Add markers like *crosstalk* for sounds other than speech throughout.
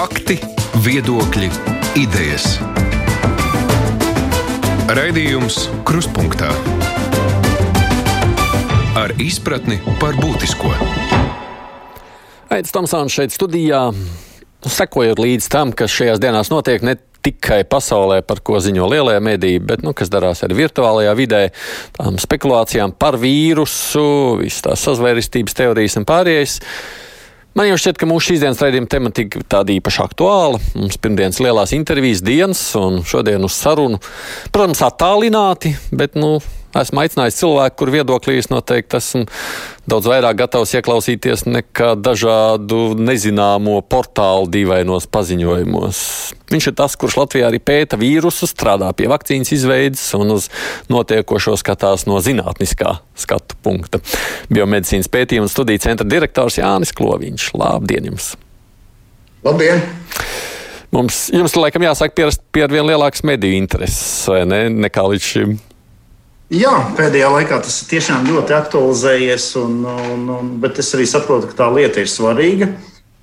Fakti, viedokļi, idejas. Raidījums Kruspunkta ar izpratni par būtisko. Aizsmeļamies Tomsons šeit studijā. Sekojot līdz tam, kas šajās dienās notiek, ne tikai pasaulē, par ko ziņo lielie mediji, bet nu, kas darās arī virtuālajā vidē, tām spekulācijām par vīrusu, visas tās sazvērestības teorijas un pārējais. Man jau šķiet, ka mūsu šīsdienas raidījuma tematika tāda īpaši aktuāla. Mums pirmdienas lielās intervijas dienas un šodien uz sarunu, protams, attālināti, bet, nu, esmu aicinājis cilvēku, kur viedoklī es noteikti esmu daudz vairāk gatavs ieklausīties nekā dažādu nezināmo portālu dīvainos paziņojumos. Viņš ir tas, kurš Latvijā arī pēta vīrusu, strādā pie vakcīnas izveides un uz notiekošo skatās no zinātniskā skatu punkta. Biomedicīnas pētījuma studiju centra direktors Jānis Kloviņš. Labdien jums! Labdien! Mums, jums, laikam, jāsāk pierast pie vien lielākas mediju intereses, vai ne, nekā līdz šim? Jā, pēdējā laikā tas tiešām ļoti aktualizējies, un, un, un, bet es arī saprotu, ka tā lieta ir svarīga.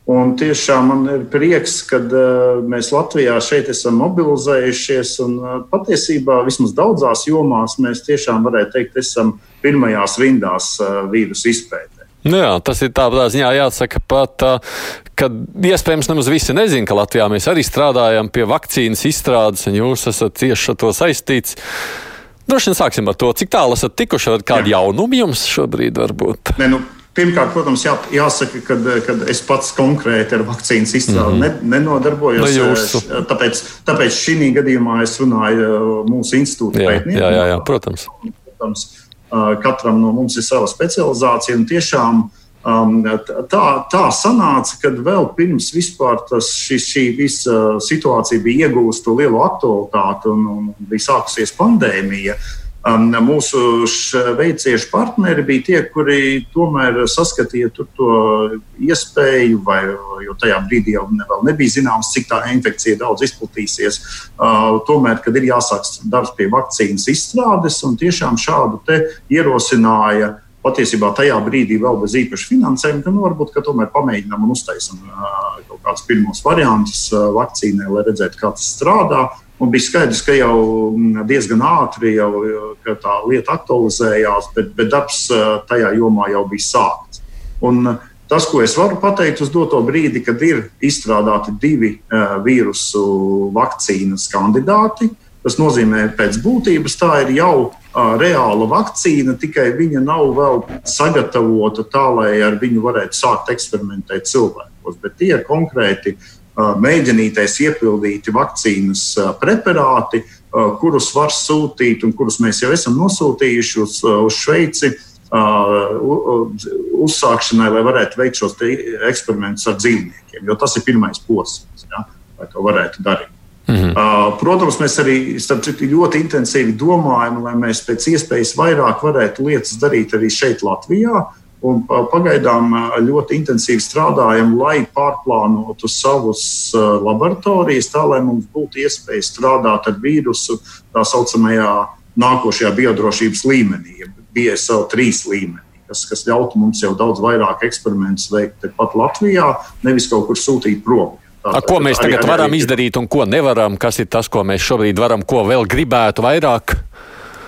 Un tiešām man ir prieks, ka uh, mēs Latvijā šeit esam mobilizējušies. Un, uh, patiesībā vismaz daudzās jomās mēs tiešām varētu teikt, esam pirmajās rindās uh, vīrusu izpētē. Nu jā, tas ir tādā ziņā jāsaka pat, ka iespējams nemaz visi nezina, ka Latvijā mēs arī strādājam pie vakcīnas izstrādes, un jūs esat tieši ar to saistīts. Droši vien sāksim ar to, cik tālu esat tikuši, vai kādi jaunumi jums šobrīd var būt? Ne, nu, Pirmkārt, protams, jā, jāsaka, ka, es pats konkrēti ar vakcīnas izstrādi mm -hmm. ne, nenodarbojos. Ne tāpēc, tāpēc šī gadījumā es runāju mūsu institūta pētniekiem. Jā, jā, jā, protams. protams. Katram no mums ir sava specializācija. Tiešām Um, tā, tā sanāca, ka vēl pirms tas, šī, šī visa situācija bija iegūsta lielu aktualitāti un, un bija sākusies pandēmija. Um, mūsu veiciešu partneri bija tie, kuri tomēr saskatīja to iespēju, vai, jo tajā brīdī jau ne, nebija zināms, cik tā infekcija daudz izplatīsies. Uh, tomēr, kad ir jāsāk darbs pie vakcīnas izstrādes, un tiešām šādu ierosināja uh, patiesībā tajā brīdī vēl bez īpaša finansējuma, ka nu, varbūt tomēr pamēģinām un uztaisām kaut kādus pirmos variantus vakcīnai, lai redzētu, kā tas strādā. Un bija skaidrs, ka jau diezgan ātri jau, tā lieta aktualizējās, bet, bet darbs tajā jomā jau bija sākts. Un tas, ko es varu pateikt uz doto brīdi, kad ir izstrādāti divi vīrusu vakcīnas kandidāti, tas nozīmē, ka pēc būtības tā ir jau reāla vakcīna, tikai viņa nav vēl sagatavota tā, lai ar viņu varētu sākt eksperimentēt cilvēkos. Bet tie konkrēti mēģinītais iepildīti vakcīnas preparāti, kurus var sūtīt un kurus mēs jau esam nosūtījuši uz, uz Šveici. Uzsākšanai, lai varētu veikt šos eksperimentus ar dzīvniekiem, jo tas ir pirmais posms, ja, lai to varētu darīt. -hmm. Protams, mēs arī citu, ļoti intensīvi domājam, lai mēs pēc iespējas vairāk varētu lietas darīt arī šeit, Latvijā. Un pagaidām ļoti intensīvi strādājam, lai pārplānotu savus laboratorijas, tā lai mums būtu iespēja strādāt ar vīrusu tā saucamajā nākošajā biodrošības līmenī, BSL 3 līmenī. Kas, kas ļautu mums jau daudz vairāk eksperimentus veikt pat Latvijā, nevis kaut kur sūtīt prom. A, ko mēs tagad arī, varam arī, izdarīt un ko nevaram? Kas ir tas, ko mēs šobrīd varam, ko vēl gribētu vairāk?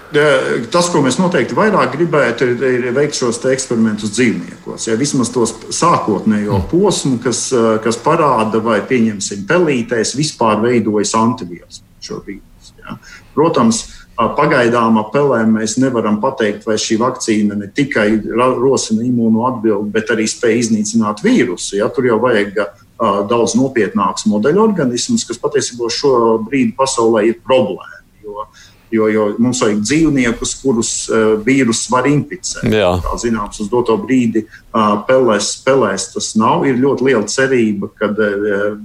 Tas, ko mēs noteikti vairāk gribētu, ir, ir veikt šos eksperimentus dzīvniekos. Ja, vismaz tos sākotnējo mm. posmu, kas, kas parāda, vai pieņemsim pelītēs, vispār veidojas antivielas šo vīrusu. Ja. Protams, pagaidām ap pelēm mēs nevaram pateikt, vai šī vakcīna ne tikai rosina imūnu atbildi, bet arī spēj iznīcināt vīrusu. Ja. Tur jau vajag daudz nopietnāks modeļorganisms, kas patiesībā šobrīd pasaulē ir problēma. Jo, jo, jo mums vajag dzīvniekus, kurus uh, vīrus var inficēt. Jā. Kā zināms, uz doto brīdi uh, pelēs, pelēs tas nav. Ir ļoti liela cerība, ka uh,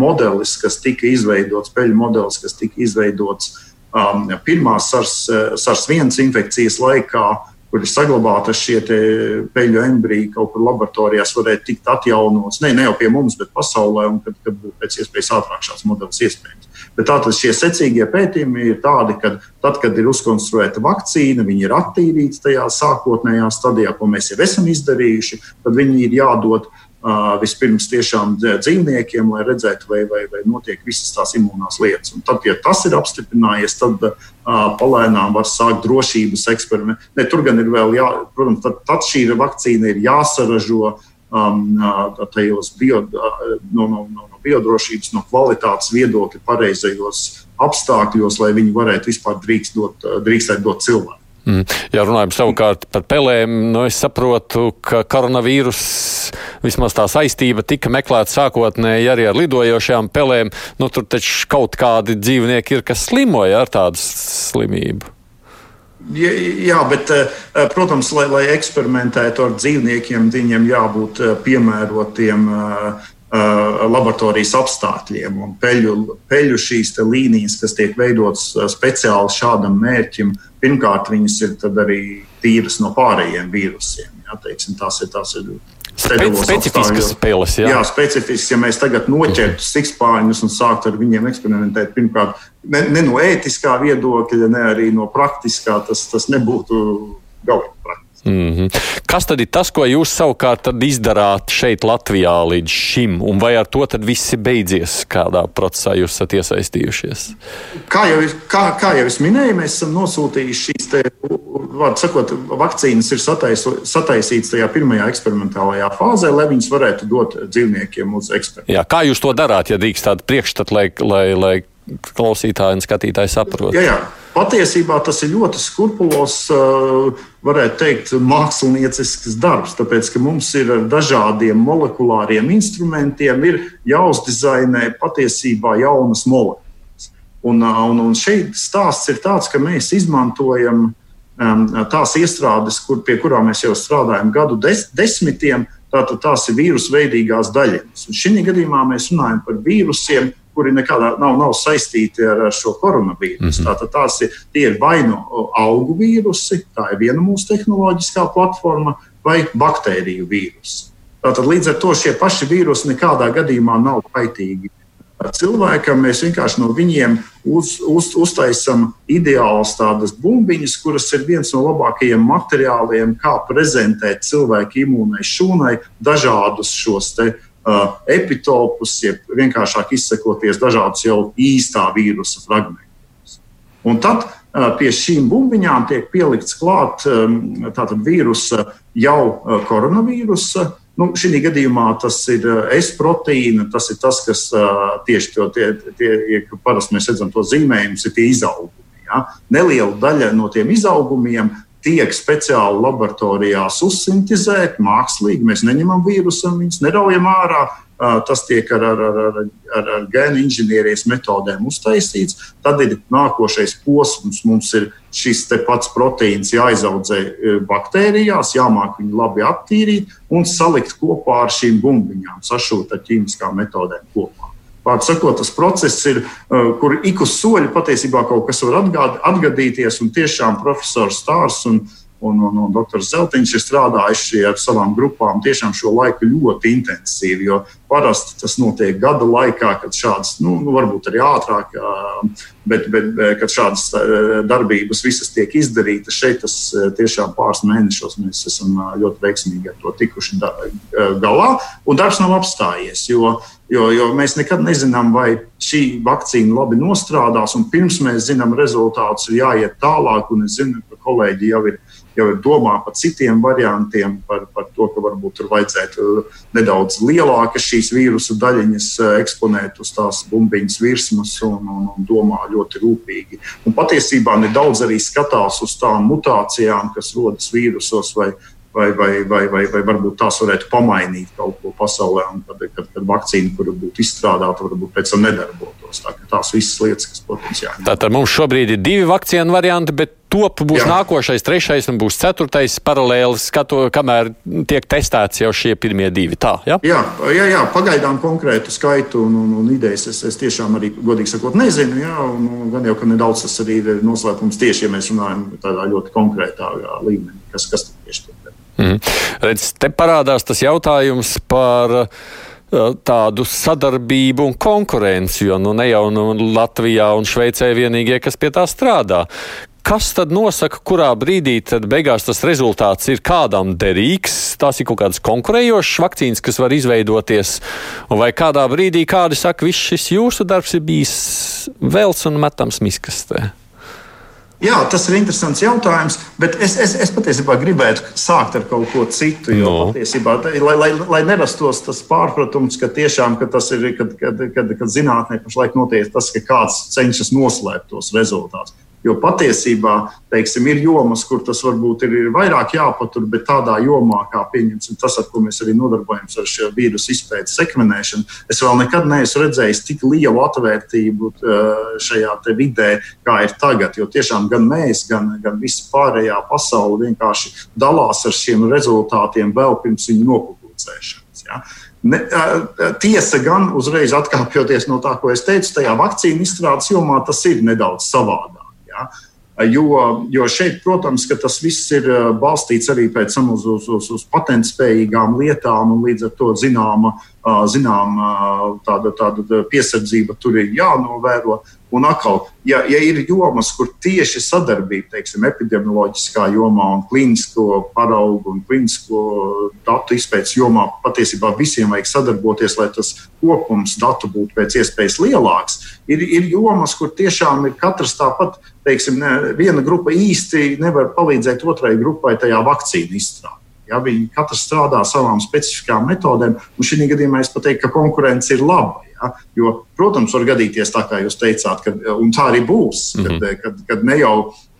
modelis, kas tika izveidots, peļu modelis, kas tika izveidots um, pirmās SARS, SARS 1 infekcijas laikā, kur ir saglabāta šie peļu embriji kaut kur laboratorijās, varētu tikt atjaunots. Ne, ne jau pie mums, bet pasaulē, un kad, kad būtu pēc iespējas ātrāk šāds modelis iespējams. Bet tātad šie secīgie pētījumi ir tādi, ka tad, kad ir uzkonstruēta vakcīna, viņi ir attīrīti tajā sākotnējā stadijā, ko mēs jau esam izdarījuši, tad viņi ir jādod vispirms tiešām dzīvniekiem, lai redzētu, vai, vai, vai notiek visas tās imūnās lietas. Un tad, ja tas ir apstiprinājies, tad uh, palēnām var sākt drošības eksperimentu. Ne, tur gan ir vēl, jā, protams, tad, tad šī vakcīna ir jāsaražo um, tajos bio, no, no, no, no biodrošības, no kvalitātes viedokļa pareizajos apstākļos, lai viņi varētu vispār drīkst dot, drīkstēt dot cilvēku. Mm. Ja runājam savukārt par pelēm, nu es saprotu, ka koronavīrus vismaz tā saistība tika meklēta sākotnēji arī ar lidojošām pelēm. Nu, tur taču kaut kādi dzīvnieki ir, kas slimoja ar tādu slimību. Jā, bet, eh, protams, lai, lai eksperimentētu ar dzīvniekiem, viņiem jābūt eh, piemērotiem eh, laboratorijas apstākļiem. Un peļu, peļu šīs līnijas, kas tiek veidotas speciāli šādam mērķim, pirmkārt, viņas ir arī tīras no pārējiem vīrusiem. Jā, teiksim, tās ir, tās ir Specifiskas spēles, jā. Jā, specifiskas. Ja mēs tagad noķertu sikspāņus un sāktu ar viņiem eksperimentēt, pirmkārt, ne, ne no ētiskā viedokļa, ne arī no praktiskā, tas, tas nebūtu galīgi praktiski. Mm -hmm. Kas tad ir tas, ko jūs savukārt izdarāt šeit, Latvijā, līdz šim? Un vai ar to viss ir beidzies? Kādā procesā jūs esat iesaistījušies? Kā jau, kā, kā jau es minēju, mēs esam nosūtījuši šīs, te, vārdu sakot, vakcīnas ir sataiso, sataisītas tajā pirmajā eksperimentālajā fāzē, lai viņas varētu dot dzīvniekiem uz eksperimentu. Jā, kā jūs to darāt, ja drīkst tādu priekšstatu, lai, lai, lai klausītāji un skatītāji saprot? Jā, jā. Patiesībā tas ir ļoti skrupulos, varētu teikt, māksliniecisks darbs, tāpēc ka mums ir ar dažādiem molekulāriem instrumentiem jāuzdizainē patiesībā jaunas molekulas. Un, un, un šeit stāsts ir tāds, ka mēs izmantojam tās iestrādes, kur, pie kurām mēs jau strādājam gadu des, desmitiem. Tātad tās ir vīrusu veidīgās daļiņas. Šī gadījumā mēs runājam par vīrusiem, kuri nekādā nav, nav saistīti ar, ar šo koronavīrusu. Mm -hmm. Tātad tās ir, ir vai no augu vīrusi, tā ir viena mūsu tehnoloģiskā platforma, vai baktēriju vīrusi. Tātad līdz ar to šie paši vīrusi nekādā gadījumā nav kaitīgi cilvēkam. Mēs vienkārši no viņiem uz, uz, uztaisām ideālas tādas bumbiņas, kuras ir viens no labākajiem materiāliem, kā prezentēt cilvēku imūnai šūnai dažādus šos te uh, epitopus, jeb vienkāršāk izsakoties dažādus jau īstā vīrusa fragmentus. Un tad uh, pie šīm bumbiņām tiek pielikts klāt um, vīrusa jau uh, koronavīrusa. Nu, šī gadījumā tas ir S proteīna, tas ir tas, kas uh, tieši to, tie, tie, parasti mēs redzam to zīmējumus, ir tie izaugumi. Ja? Neliela daļa no tiem izaugumiem tiek speciāli laboratorijās uzsintēzēti mākslīgi. Mēs neņemam vīrusu, viņus neraujam ārā. Tas tiek ar, ar, ar, ar, ar gēnu inženierijas metodēm uztaisīts. Tad ir nākošais posms. Mums ir šis pats proteīns jāizaudzē baktērijās, jāmāk viņu labi attīrīt un salikt kopā ar šīm bumbiņām, sašūt ar ķīmiskām metodēm kopā. Vārds sakot, tas process ir, uh, kur ik uz soļa patiesībā kaut kas var atgād, atgadīties. Un tiešām profesors Stārs un, un, un, un dr. Zeltiņš ir strādājuši ar savām grupām tiešām šo laiku ļoti intensīvi. Jo parasti tas notiek gada laikā, kad šādas, nu, nu varbūt arī ātrāk, bet, bet kad šādas darbības visas tiek izdarītas, šeit tas tiešām pāris mēnešos mēs esam ļoti veiksmīgi ar to tikuši galā. Un darbs nav apstājies. Jo, Jo, jo mēs nekad nezinām, vai šī vakcīna labi nostrādās, un pirms mēs zinām rezultātus, ir jāiet tālāk. Es zinu, ka kolēģi jau ir jau ir domā par citiem variantiem, par, par to, ka varbūt tur vajadzētu nedaudz lielākas šīs vīrusu daļiņas eh, eksponēt uz tās bumbiņas virsmas un, un, un domā ļoti rūpīgi. Un patiesībā nedaudz arī skatās uz tām mutācijām, kas rodas vīrusos vai, vai, vai, vai, vai, vai varbūt tās varētu pamainīt kaut ko pasaulē, un kad, kad, kad vakcīna, kura būtu izstrādāta, varbūt pēc tam nedarbotos. Tā, tās visas lietas, kas, protams, jāņem. Tātad mums šobrīd ir divi vakcīnu varianti, bet top būs Jā. nākošais, trešais un būs ceturtais paralēli skatu, kamēr tiek testēts jau šie pirmie divi. Tā, ja? jā, jā, jā, pagaidām konkrētu skaitu un, un, un idejas es, es tiešām arī, godīgi sakot, nezinu. Jā, un, un gan jau, ka nedaudz tas arī ir noslēpums tieši, ja mēs runājam tādā ļoti konkrētā līmenī, kas, kas tieši tur. Mm. Redz, te parādās tas jautājums par tādu sadarbību un konkurenci, jo nu, ne jau nu, Latvijā un Šveicē vienīgie, kas pie tā strādā. Kas tad nosaka, kurā brīdī tad beigās tas rezultāts ir kādam derīgs? Tās ir kaut kādas konkurējošas vakcīnas, kas var izveidoties, vai kādā brīdī kādi saka, viss šis jūsu darbs ir bijis velts un metams miskastē? Jā, tas ir interesants jautājums, bet es, es, es patiesībā gribētu sākt ar kaut ko citu. Jo, no. patiesībā, lai, lai, lai nerastos tas pārpratums, ka tiešām ka tas ir, kad, kad, kad, kad zinātnē pašlaik notiek tas, ka kāds cenšas noslēpt tos rezultātus. Jo patiesībā teiksim, ir jomas, kur tas varbūt ir, ir vairāk jāpatur, bet tādā jomā, kā tas, ar ko mēs arī nodarbojamies ar šo vīrusu izpētes sekvenēšanu, es vēl nekad neesmu redzējis tik lielu atvērtību šajā vidē, kā ir tagad. Jo tiešām gan mēs, gan, gan visa pārējā pasaule vienkārši dalās ar šiem rezultātiem vēl pirms viņu nopublicēšanas. Ja? Ne, tiesa gan, uzreiz atkāpjoties no tā, ko es teicu, tajā vakcīnu izstrādes jomā tas ir nedaudz savādāk. Ja? Jo, jo šeit, protams, tas viss ir balstīts arī uz, uz, uz, uz patentspējīgām lietām, un līdz ar to zināma, zināma tāda, tāda piesardzība tur ir jānovēro. Un atkal, ja, ja ir jomas, kur tieši sadarbība, teiksim, epidemioloģiskā jomā un klīnisko paraugu un klīnisko datu izpētes jomā, patiesībā visiem vajag sadarboties, lai tas kopums datu būtu pēc iespējas lielāks. Ir, ir jomas, kur tiešām ir katrs tāpat, teiksim, ne, viena grupa īsti nevar palīdzēt otrai grupai tajā vakcīnu izstrādē. Ja, viņi katrs strādā savām specifiskām metodēm, un šī gadījumā es pateiktu, ka konkurence ir laba. Ja? Jo, protams, var gadīties tā, kā jūs teicāt, kad, un tā arī būs, kad, mm -hmm. kad, kad ne jau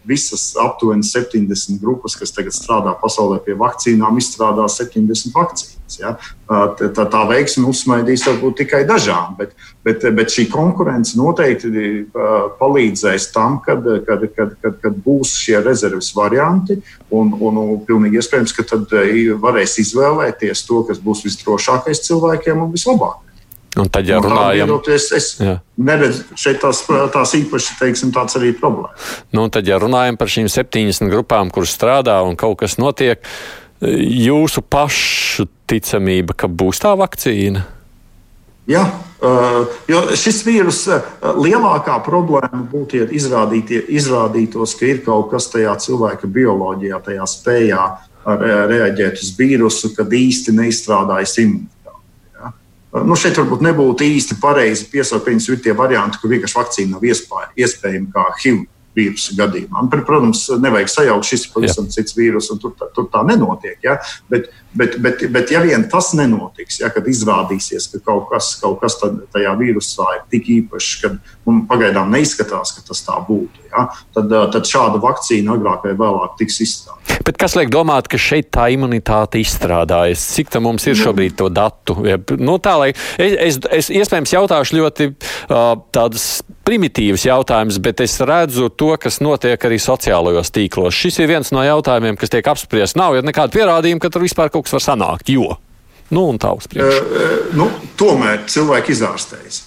visas aptuveni 70 grupas, kas tagad strādā pasaulē pie vakcīnām, izstrādā 70 vakcīnas. Ja? Tā, tā, veiksme uzsmaidīs varbūt tikai dažām, bet, bet, bet šī konkurence noteikti palīdzēs tam, kad, kad, kad, kad, kad būs šie rezerves varianti. Un, un, un pilnīgi iespējams, ka tad varēs izvēlēties to, kas būs visdrošākais cilvēkiem un vislabākais. Un tad, ja runājam, es, es neredzu šeit tās, tās īpaši teiksim, tāds arī problēmas. Nu, tad, ja runājam par šīm 70 grupām, kuras strādā un kaut kas notiek, jūsu pašu ticamība, ka būs tā vakcīna? Jā, uh, jo šis vīrus uh, lielākā problēma būtu, ja izrādītos, ka ir kaut kas tajā cilvēka bioloģijā, tajā spējā reaģēt uz vīrusu, kad īsti neizstrādājas imunitāte. Nu, šeit varbūt nebūtu īsti pareizi piesaukt, ka ir tie varianti, kur vienkārši vakcīna nav iespējama, kā HIV vīrusu gadījumā. Protams, nevajag sajaukt, šis ir pavisam Jā. cits vīrus, un tur, tā, tur tā nenotiek. Ja? Bet, bet, bet, bet, ja vien tas nenotiks, ja, kad izrādīsies, ka kaut kas, kaut kas tajā vīrusā ir tik īpašs, ka pagaidām neizskatās, ka tas tā būtu, ja? tad, tad šāda vakcīna agrāk vai vēlāk tiks izstrādāta. Bet kas liek domāt, ka šeit tā imunitāte izstrādājas? Cik tā mums ir nu. šobrīd to datu? Nu, tā, lai, es, es, es iespējams jautāšu ļoti uh, tādus primitīvus jautājumus, bet es redzu to, kas notiek arī sociālajos tīklos. Šis ir viens no jautājumiem, kas tiek apspriests. Nav jau nekāda pierādījuma, ka tur vispār kaut kas var sanākt. Jo. Nu, un tā uz priekšu. Uh, nu, tomēr cilvēki izārstējas.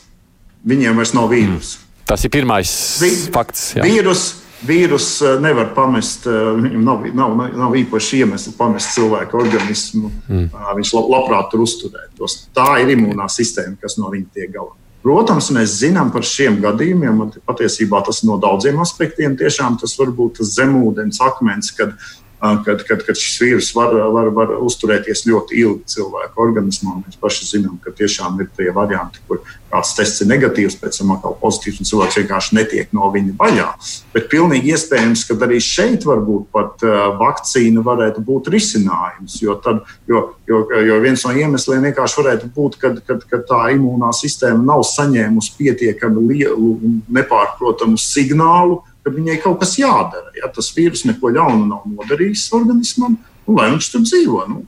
Viņiem vairs nav vīrusu. Mm. Tas ir pirmais Vi, fakts. Jā. Vīrus Vīrus eh, nevar pamest, viņam nav, nav, nav īpaši iemesli pamest cilvēku organismu. Mm. Viņš labprāt tur uzturētos. Tā ir imūnā sistēma, kas no viņa tiek galā. Protams, mēs zinām par šiem gadījumiem, un patiesībā tas no daudziem aspektiem tiešām tas var būt tas zemūdens akmens, kad kad, kad, kad šis vīrus var, var, var uzturēties ļoti ilgi cilvēku organismā. Mēs paši zinām, ka tiešām ir tie varianti, kur kāds tests ir negatīvs, pēc tam atkal pozitīvs, un cilvēks vienkārši netiek no viņa vaļā. Bet pilnīgi iespējams, ka arī šeit varbūt pat uh, vakcīna varētu būt risinājums. Jo, tad, jo, jo, jo viens no iemesliem vienkārši varētu būt, kad, kad, kad tā imūnā sistēma nav saņēmusi pietiekami lielu un nepārprotamu signālu ka viņai kaut kas jādara. Ja tas vīrus neko ļaunu nav nodarījis organismam, nu, lai viņš tur dzīvo. Nu,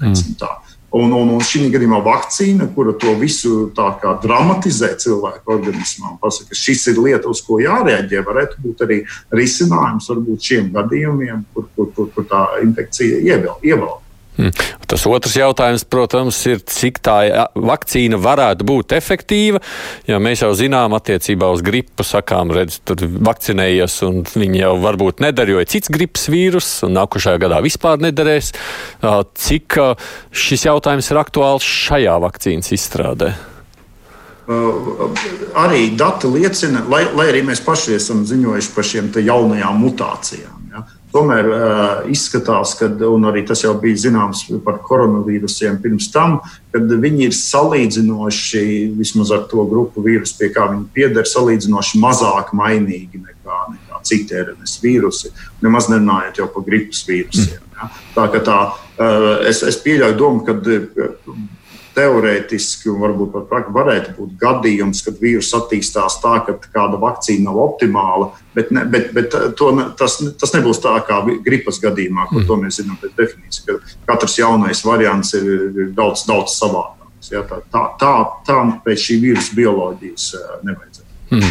mm. tā. Un, un, un šī gadījumā vakcīna, kura to visu dramatizē cilvēku organismā, pasaka, ka šis ir lieta, uz ko jārēģē, varētu būt arī risinājums varbūt šiem gadījumiem, kur, kur, kur, kur tā infekcija ievelk. Hmm. Tas otrs jautājums, protams, ir, cik tā vakcīna varētu būt efektīva. Ja mēs jau zinām, attiecībā uz gripu sakām, redz, tur vakcinējies, un viņi jau varbūt ir cits gripas vīrus, un nākošajā gadā vispār nederēs. Cik šis jautājums ir aktuāls šajā vakcīnas izstrādē? Arī dati liecina, lai, lai arī mēs paši esam ziņojuši par šīm jaunajām mutācijām. Tomēr uh, izskatās, ka arī tas jau bija zināms par koronavīrusiem pirms tam, kad viņi ir salīdzinoši, vismaz ar to grupu vīrusu, pie kā viņi pieder, salīdzinoši mazāk mainīgi nekā, nekā citi RNS vīrusi. Nemaz nerunājot jau par gripas vīrusiem. Ja. Tā, tā, uh, es, es pieļauju domu, ka teorētiski un varbūt pat varētu būt gadījums, kad vīruss attīstās tā, ka kāda vakcīna nav optimāla, bet, ne, bet, bet to, tas, tas nebūs tā kā gripas gadījumā, kur mm. to mēs zinām pēc definīcijas, ka katrs jaunais variants ir, daudz, daudz savādāks. Ja, tā, tā, tā, tā pēc šī vīrusu bioloģijas eh, nevajadzētu. Mm.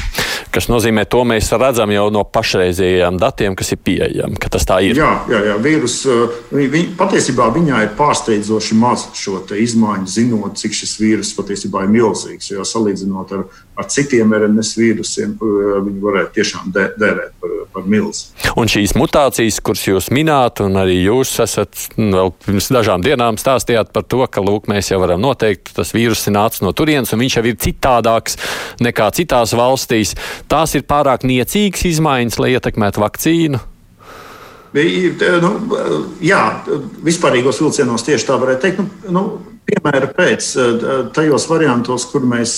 Kas nozīmē, to mēs redzam jau no pašreizējiem datiem, kas ir pieejami, ka tas tā ir. Jā, jā, jā vīrus, uh, viņ, patiesībā viņā ir pārsteidzoši maz šo izmaiņu, zinot, cik šis vīrus patiesībā ir milzīgs. Jo salīdzinot ar, ar citiem RNS vīrusiem, uh, viņi varētu tiešām dē, dēvēt par, par milzu. Un šīs mutācijas, kuras jūs minējāt, un arī jūs esat nu, vēl pirms dažām dienām stāstījāt par to, ka lūk, mēs jau varam noteikt, tas vīrus ir nācis no turienes, un viņš jau ir citādāks nekā citās valstīs tās ir pārāk niecīgas izmaiņas, lai ietekmētu vakcīnu? Nu, jā, vispārīgos vilcienos tieši tā varētu teikt. Nu, nu, piemēra pēc tajos variantos, kur mēs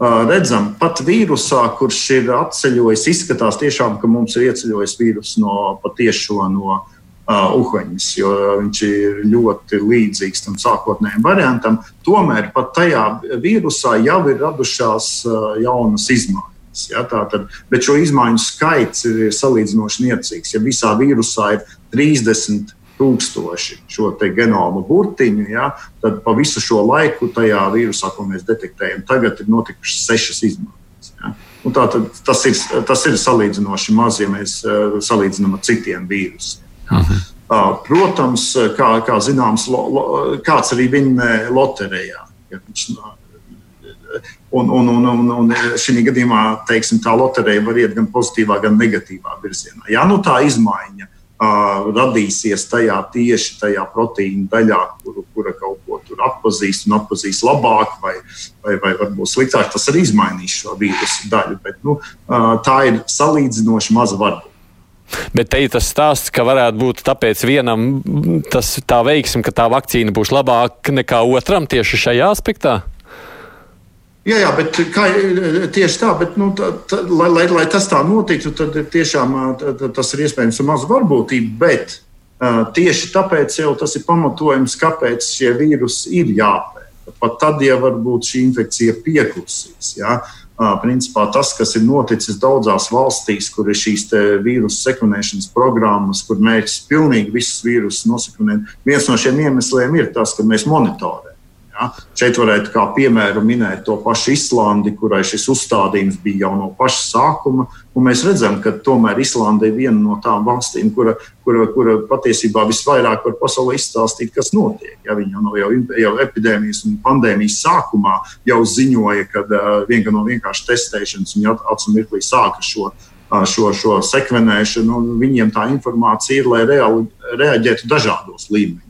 redzam, pat vīrusā, kurš ir atceļojis, izskatās tiešām, ka mums ir ieceļojis vīrus no patiešo no uh, Uhaņas, jo viņš ir ļoti līdzīgs tam sākotnējam variantam. Tomēr pat tajā vīrusā jau ir radušās uh, jaunas izmaiņas. Ja, tātad, bet šo izmaiņu skaits ir salīdzinoši niecīgs. Ja visā vīrusā ir 30 tūkstoši šo genomu burtiņu, ja, tad pa visu šo laiku tajā vīrusā, ko mēs detektējam, tagad ir notikušas sešas izmaiņas. Ja. Un tā, tad, tas, ir, tas ir salīdzinoši maz, ja mēs uh, salīdzinām ar citiem vīrusiem. Mhm. Uh, protams, kā, kā zināms, lo, lo, kāds arī vinnē loterijā. Ja viņš Un, un, un, un, un šī gadījumā teiksim, tā loterija var iet gan pozitīvā, gan negatīvā virzienā. Ja nu tā izmaiņa uh, radīsies tajā tieši tajā proteīna daļā, kuru, kura kaut ko tur atpazīs un atpazīs labāk, vai, vai, vai varbūt sliktāk, tas arī izmainīs šo vīrusu daļu. Bet, nu, tā ir salīdzinoši maza varbūtība. Bet te ir tas stāsts, ka varētu būt tāpēc vienam tas, tā veiksme, ka tā vakcīna būs labāka nekā otram tieši šajā aspektā. Jā, jā, bet kā, tieši tā, bet, nu, tā, tā, lai, lai, lai tas tā notiktu, tad tiešām tā, tas ir iespējams ar mazu varbūtību. Bet uh, tieši tāpēc jau tas ir pamatojums, kāpēc šie vīrusi ir jāpēta. Pat tad, ja varbūt šī infekcija pieklusīs. Ja? Uh, principā tas, kas ir noticis daudzās valstīs, kur ir šīs vīrusu sekvenēšanas programmas, kur mērķis pilnīgi visus vīrusus nosekvenēt, viens no šiem iemesliem ir tas, ka mēs monitorējam. Ja? Šeit varētu kā piemēru minēt to pašu Islandi, kurai šis uzstādījums bija jau no paša sākuma. Mēs redzam, ka tomēr Islanda ir viena no tām valstīm, kura, kura, kura patiesībā visvairāk var pasaulē izstāstīt, kas notiek. Ja? Viņi jau, jau, jau epidēmijas un pandēmijas sākumā jau ziņoja, ka uh, viena no vienkārši testēšanas viņa acu mirklī sāka šo šo, šo sekvenēšanu, un viņiem tā informācija ir, lai reaģētu dažādos līmeņos.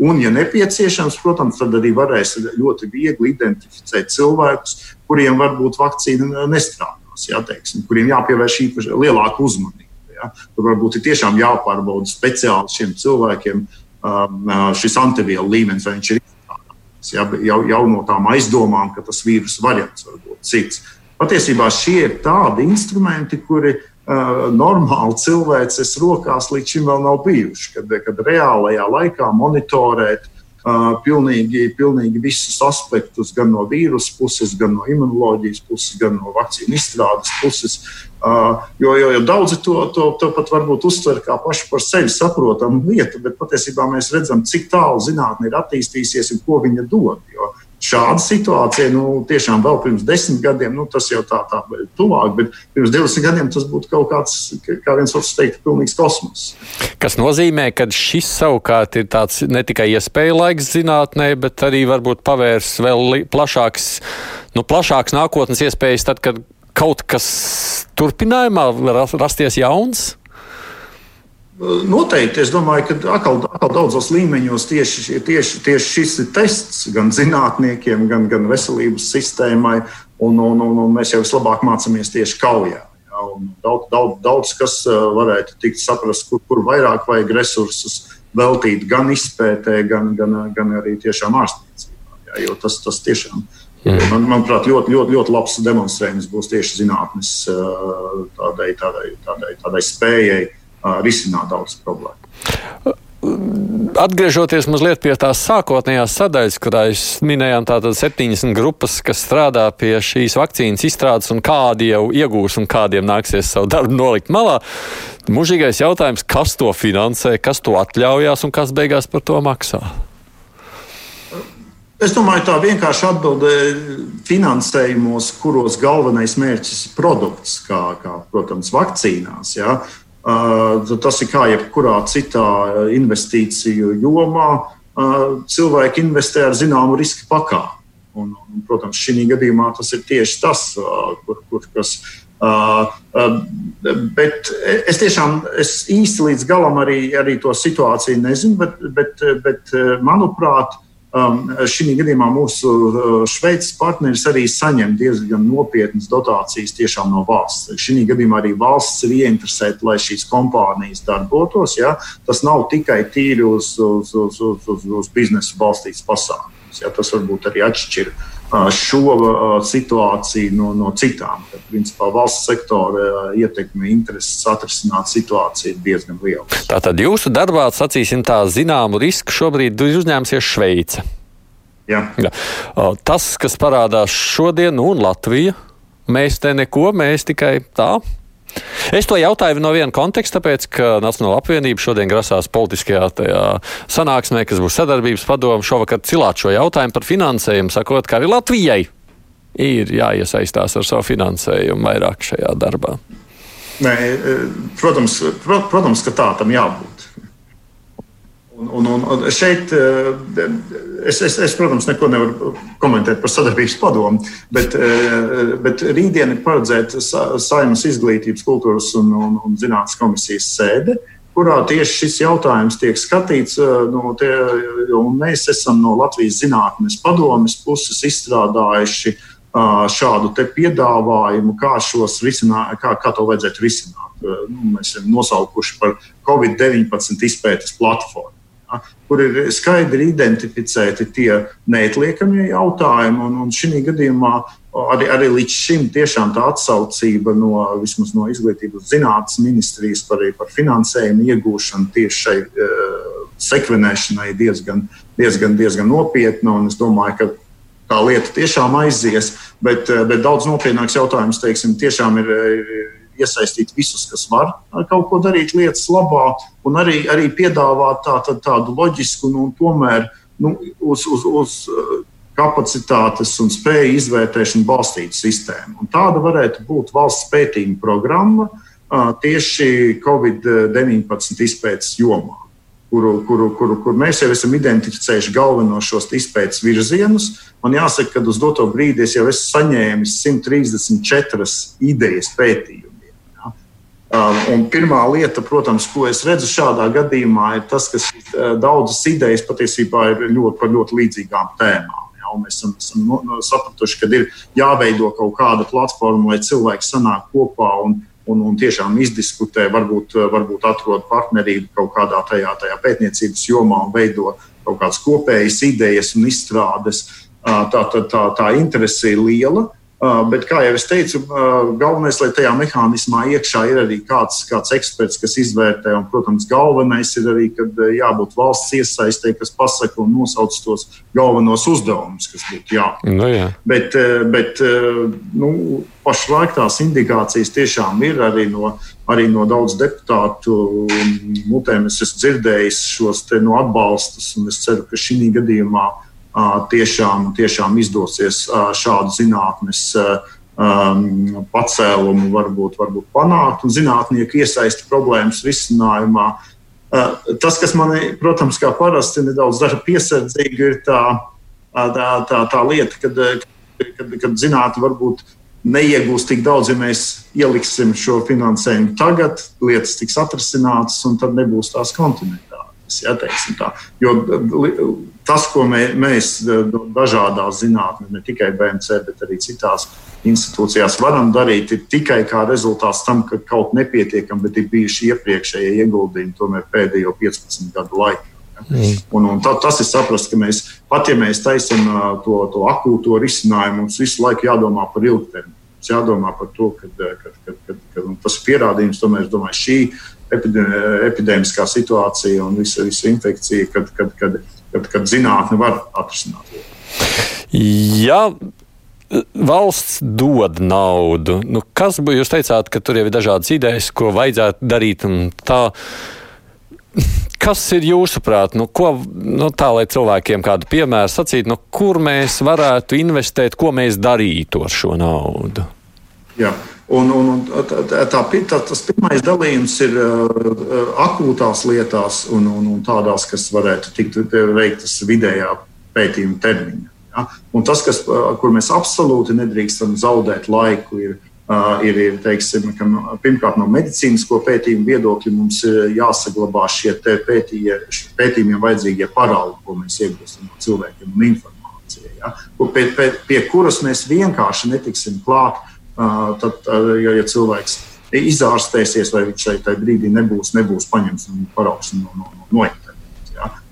Un, ja nepieciešams, protams, tad arī varēs ļoti viegli identificēt cilvēkus, kuriem varbūt vakcīna nestrādās, jā, teiksim, kuriem jāpievērš īpaši lielāka uzmanība. Jā. Tur varbūt ir tiešām jāpārbauda speciāli šiem cilvēkiem um, šis antivielu līmenis, vai viņš ir izstrādājis. Jā, jau, jau no tām aizdomām, ka tas vīrusu variants var būt cits. Patiesībā šie ir tādi instrumenti, kuri normāli cilvēces rokās līdz šim vēl nav bijuši. Kad, kad reālajā laikā monitorēt uh, pilnīgi, pilnīgi visus aspektus, gan no vīrusu puses, gan no imunoloģijas puses, gan no vakcīnu izstrādes puses. Uh, jo, jo, jo daudzi to, to, to pat varbūt uztver kā pašu par sevi saprotamu lietu, bet patiesībā mēs redzam, cik tālu zinātnē ir attīstījusies un ko viņa dod. Jo šāda situācija, nu, tiešām vēl pirms desmit gadiem, nu, tas jau tā, tā tuvāk, bet pirms 20 gadiem tas būtu kaut kāds, kā viens otrs teikt, pilnīgs kosmos. Kas nozīmē, ka šis savukārt ir tāds ne tikai iespēja laiks zinātnē, bet arī varbūt pavērs vēl plašāks, nu, plašāks nākotnes iespējas tad, kad kaut kas turpinājumā rasties jauns? Noteikti. Es domāju, ka atkal, atkal daudzos līmeņos tieši, tieši, tieši šis ir tests gan zinātniekiem, gan, gan veselības sistēmai. Un, un, un, un mēs jau vislabāk mācāmies tieši kaujā. Ja, daudz, daudz, daudz kas varētu tikt saprast, kur, kur vairāk vajag resursus veltīt gan izpētē, gan, gan, gan arī tiešām ārstniecībā. Ja, jo tas, tas tiešām ir. Man, manuprāt, ļoti, ļoti, ļoti labs demonstrējums būs tieši zinātnes tādai, tādai, tādai, tādai spējai risināt daudzas problēmas. Atgriežoties mazliet pie tās sākotnējās sadaļas, kurā jūs minējāt, tātad 70 grupas, kas strādā pie šīs vakcīnas izstrādes, un kādi jau iegūs un kādiem nāksies savu darbu nolikt malā. Mūžīgais jautājums, kas to finansē, kas to atļaujās un kas beigās par to maksā? Es domāju, tā vienkārši atbilde finansējumos, kuros galvenais mērķis ir produkts, kā, kā protams, vakcīnās. Ja? Tas ir kā jebkurā citā investīciju jomā. Cilvēki investē ar zināmu riska pakāpi. Un, un, protams, šī gadījumā tas ir tieši tas, kur, kur, kas. Bet es tiešām es īsti līdz galam arī, arī to situāciju nezinu, bet, bet, bet manuprāt, šī gadījumā mūsu uh, Šveices partneris arī saņem diezgan nopietnas dotācijas tiešām no valsts. Šī gadījumā arī valsts ir ieinteresēta, lai šīs kompānijas darbotos. Ja? Tas nav tikai tīri uz, uz, uz, uz, uz, uz biznesu balstīts pasākums. Ja? Tas varbūt arī atšķiras šo situāciju no, no citām. Tad, principā, valsts sektora ietekme, intereses atrisināt situāciju ir diezgan liela. Tātad jūsu darbā, sacīsim tā, zināmu risku šobrīd ir uzņēmusies Šveice. Jā. Jā. Tas, kas parādās šodien, un Latvija, mēs te neko, mēs tikai tā Es to jautāju no viena konteksta, tāpēc, ka Nacionāla apvienība šodien grasās politiskajā sanāksmē, kas būs sadarbības padoma, šovakar cilāt šo jautājumu par finansējumu, sakot, ka arī Latvijai ir jāiesaistās ar savu finansējumu vairāk šajā darbā. Nē, protams, protams, ka tā tam jābūt. Un, un, un šeit eh, es, es, es, protams, neko nevaru komentēt par sadarbības padomu, bet, eh, bet rītdien ir paredzēta Saimnes izglītības, kultūras un, un, un zinātnes komisijas sēde, kurā tieši šis jautājums tiek skatīts. Eh, no tie, mēs esam no Latvijas zinātnes padomes puses izstrādājuši šādu piedāvājumu, kā, risināt, kā, kā to vajadzētu risināt. Nu, mēs esam nosaukuši par Covid-19 izpētes platformu kur ir skaidri identificēti tie neatliekamie jautājumi. Un, un šī gadījumā arī, arī līdz šim tiešām tā atsaucība no, no izglītības zinātnes ministrijas par, par finansējumu iegūšanu tieši šai uh, sekvenēšanai diezgan, diezgan, diezgan nopietna. Es domāju, ka tā lieta tiešām aizies, bet, bet daudz nopietnāks jautājums teiksim, tiešām ir. ir iesaistīt visus, kas var kaut ko darīt lietas labā, un arī, arī piedāvāt tā, tā, tādu loģisku, nu, tomēr nu, uz, uz, uz uh, kapacitātes un spēju izvērtēšanu balstītu sistēmu. Un tāda varētu būt valsts pētījuma programma uh, tieši Covid-19 izpētes jomā. Kuru, kuru, kuru, kur mēs jau esam identificējuši galvenos šos izpētes virzienus. Man jāsaka, ka uz doto brīdi es jau esmu saņēmis 134 idejas pētījumu. Um, pirmā lieta, protams, ko es redzu šādā gadījumā, ir tas, ka uh, daudzas idejas patiesībā ir ļoti par ļoti līdzīgām tēmām. Ja, mēs esam, esam no, no, sapratuši, ka ir jāveido kaut kāda platforma, lai cilvēki sanāk kopā un, un, un tiešām izdiskutē, varbūt, varbūt atrod partnerību kaut kādā tajā, tajā pētniecības jomā un veido kaut kādas kopējas idejas un izstrādes. Uh, tā, tā, tā, tā interese ir liela. Uh, bet, kā jau es teicu, uh, galvenais, lai tajā mehānismā iekšā ir arī kāds, kāds eksperts, kas izvērtē. Un, protams, galvenais ir arī, kad uh, jābūt valsts iesaistē, kas pasaka un nosauc tos galvenos uzdevumus, kas būtu jāpildīta. Nu, jā. Bet, bet nu, pašlaik tās indikācijas tiešām ir arī no, arī no daudz deputātu mutēm. Es esmu dzirdējis šos no atbalstus, un es ceru, ka šī gadījumā tiešām, tiešām izdosies šādu zinātnes um, pacēlumu varbūt, varbūt panākt un zinātnieku iesaisti problēmas risinājumā. Tas, kas man, protams, kā parasti nedaudz piesardzīgi, ir tā, tā, tā, tā lieta, kad, kad, kad zinātnē varbūt neiegūs tik daudz, ja mēs ieliksim šo finansējumu tagad, lietas tiks atrisinātas un tad nebūs tās kontinentālas. Ja, jo tas, ko mē, mēs dažādās zinātnēs, ne tikai BMC, bet arī citās institūcijās varam darīt, ir tikai kā rezultāts tam, ka kaut nepietiekami, bet ir bijuši iepriekšējie ieguldījumi tomēr pēdējo 15 gadu laikā. Mm. Un, un tā, tas ir saprast, ka mēs pat ja mēs taisām to, to akūto risinājumu, mums visu laiku jādomā par ilgtermiņu. Jādomā par to, ka tas ir pierādījums, tomēr es domāju, šī epidēmiskā situācija un visa, visa infekcija, kad, kad, kad, kad, kad zinātne var atrisināt. Jā, valsts dod naudu. Nu, kas būtu, jūs teicāt, ka tur jau ir dažādas idejas, ko vajadzētu darīt un tā. Kas ir jūsuprāt, nu, ko, nu, tā lai cilvēkiem kādu piemēru sacītu, nu, kur mēs varētu investēt, ko mēs darītu ar šo naudu? Jā. Un, un, un tā, tā, tas pirmais dalījums ir akūtās lietās un, un, un tādās, kas varētu tikt veiktas vidējā pētījuma termiņā. Ja? Un tas, kas, kur mēs absolūti nedrīkstam zaudēt laiku, ir, ir, ir teiksim, ka, pirmkārt no medicīnisko pētījumu viedokļa mums ir jāsaglabā šie pētījumiem vajadzīgie paraugi, ko mēs iegūstam no cilvēkiem un informācija. Ja? Pie, pie, pie kuras mēs vienkārši netiksim klāt, tad, ja, ja cilvēks izārstēsies, vai viņš šeit brīdī nebūs, nebūs paņemts un paraugs no, no, no, no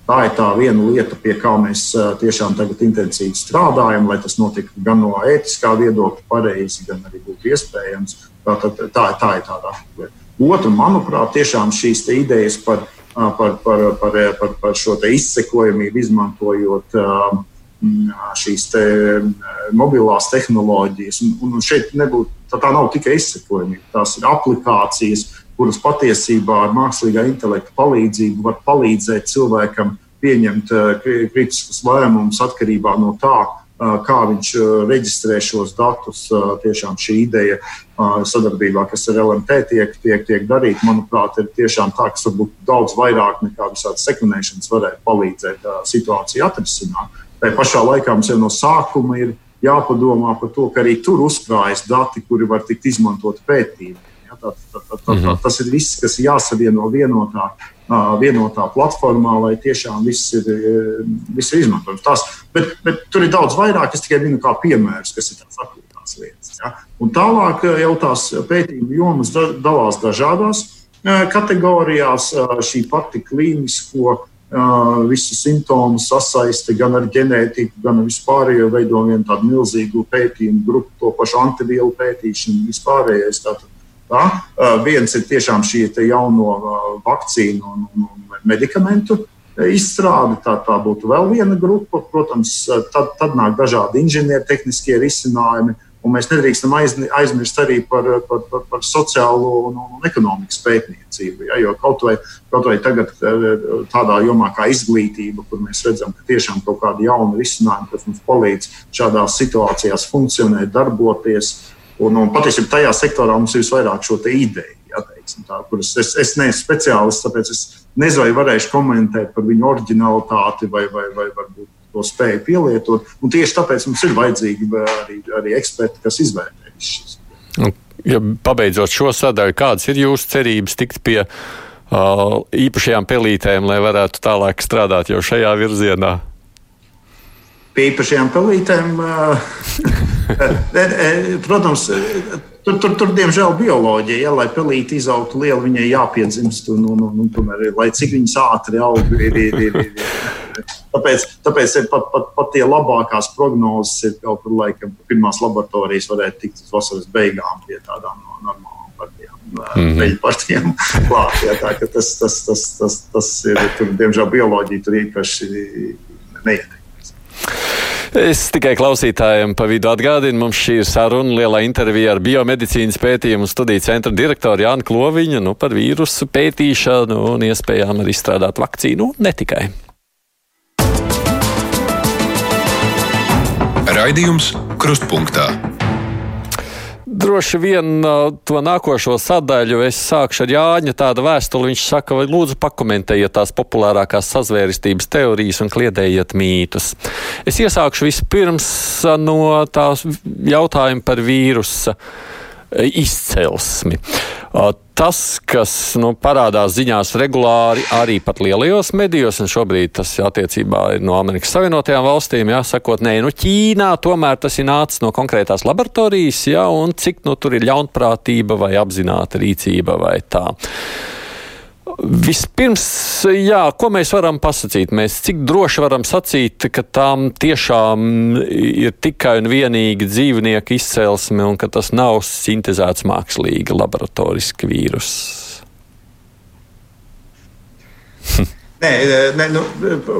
Tā ir tā viena lieta, pie kā mēs tiešām tagad intensīvi strādājam, lai tas notiktu gan no ētiskā viedokļa pareizi, gan arī būtu iespējams. Tā, tā, tā, tā ir tāda lieta. Otra, manuprāt, tiešām šīs idejas par, par, par, par, par, par šo izsekojamību, izmantojot šīs te mobilās tehnoloģijas. Un, un šeit nebūtu, tā, tā nav tikai izsekojamība, tās ir aplikācijas, kuras patiesībā ar mākslīgā intelekta palīdzību var palīdzēt cilvēkam pieņemt eh, kritiskus lēmumus atkarībā no tā, eh, kā viņš eh, reģistrē šos datus. Tiešām šī ideja sadarbībā, kas ar LMT tiek, tiek, tiek darīta, manuprāt, ir tiešām tā, kas varbūt daudz vairāk nekā visādi sekundēšanas varētu palīdzēt situāciju atrisināt. Tā pašā laikā mums jau no sākuma ir jāpadomā par to, ka arī tur uzkrājas dati, kuri var tikt izmantoti pētījumiem. Ja, tā, tā, tā, tā, tā, tas ir viss, kas jāsavieno vienotā, vienotā platformā, lai tiešām viss ir, viss ir izmantojams. Tas, bet, bet tur ir daudz vairāk. Es tikai minu kā piemērus, kas ir tās akūtās lietas. Ja. Un tālāk jau tās pētījuma jomas dalās dažādās kategorijās. Šī pati klīnisko visu simptomu sasaiste gan ar ģenētiku, gan ar vispārējo veido vienu tādu milzīgu pētījumu grupu, to pašu antivielu pētīšanu, vispārējais. Tātad Tā? Viens ir tiešām šī jauno vakcīnu un, un, un medikamentu izstrāde. Tā, tā būtu vēl viena grupa. Protams, tad, tad nāk dažādi inženiertehniskie risinājumi. Un mēs nedrīkstam aizmirst arī par, par, par, par sociālo un, un ekonomikas pētniecību. Ja, jo kaut vai, kaut vai tagad, tādā jomā kā izglītība, kur mēs redzam, ka tiešām kaut kādi jauni risinājumi, kas mums palīdz šādās situācijās funkcionēt, darboties, Un, un patiesībā tajā sektorā mums ir visvairāk šo ideju, ja, teiksim, tā, kuras es, es neesmu speciālists, tāpēc es nezinu, vai varēšu komentēt par viņu originalitāti vai, vai, vai varbūt to spēju pielietot. Un tieši tāpēc mums ir vajadzīgi arī, arī eksperti, kas izvērtē šīs. Ja pabeidzot šo sadaļu, kādas ir jūsu cerības tikt pie uh, īpašajām pelītēm, lai varētu tālāk strādāt jau šajā virzienā? Pie īpašajām pelītēm. Uh, *laughs* Protams, tur, tur, tur diemžēl bioloģija, ja, lai pelīte izaugtu liela, viņai jāpiedzimst. Un, un, un, un, tomēr, lai cik viņas ātri aug, ir, ir, ir, ir. Tāpēc, tāpēc ir pat, pat, pat tie labākās prognozes ir kaut kur laikam, pirmās laboratorijas varētu tikt uz vasaras beigām pie tādām no, normālām partijām. Mm -hmm. partijām klāt, ja, tā, tas, tas, tas, tas, tas ir, tur, diemžēl bioloģija tur īpaši neietekmēs. Es tikai klausītājiem pa vidu atgādinu, mums šī ir saruna, lielā intervija ar biomedicīnas pētījumu studiju centra direktoru Jānu Kloviņu nu, par vīrusu pētīšanu un iespējām arī izstrādāt vakcīnu, ne tikai. Raidījums Krustpunktā. Droši vien to nākošo sadaļu es sākšu ar Jāņa tādu vēstuli. Viņš saka, lūdzu, pakomentējiet tās populārākās sazvērestības teorijas un kliedējiet mītus. Es iesākšu vispirms no tās jautājuma par vīrusa izcelsmi. Tas, kas nu, parādās ziņās regulāri arī pat lielajos medijos, un šobrīd tas attiecībā ir no Amerikas Savienotajām valstīm, jā, sakot, nē, nu Ķīnā tomēr tas ir nācis no konkrētās laboratorijas, jā, un cik nu tur ir ļaunprātība vai apzināta rīcība vai tā. Vispirms, jā, ko mēs varam pasakīt? Mēs cik droši varam sacīt, ka tām tiešām ir tikai un vienīgi dzīvnieku izcelsme un ka tas nav sintēzēts mākslīgi laboratoriski vīrus? *laughs* Nē, nē, nu,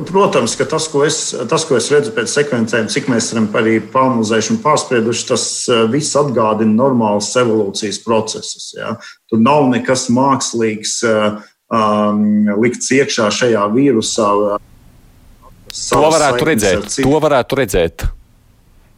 protams, ka tas ko, es, tas, ko es redzu pēc sekvencēm, cik mēs esam arī pāranalizējuši un pārsprieduši, tas eh, viss atgādina normālus evolūcijas procesus. Ja? Tur nav nekas mākslīgs. Uh, um, likts iekšā šajā vīrusā. To varētu redzēt. To varētu redzēt.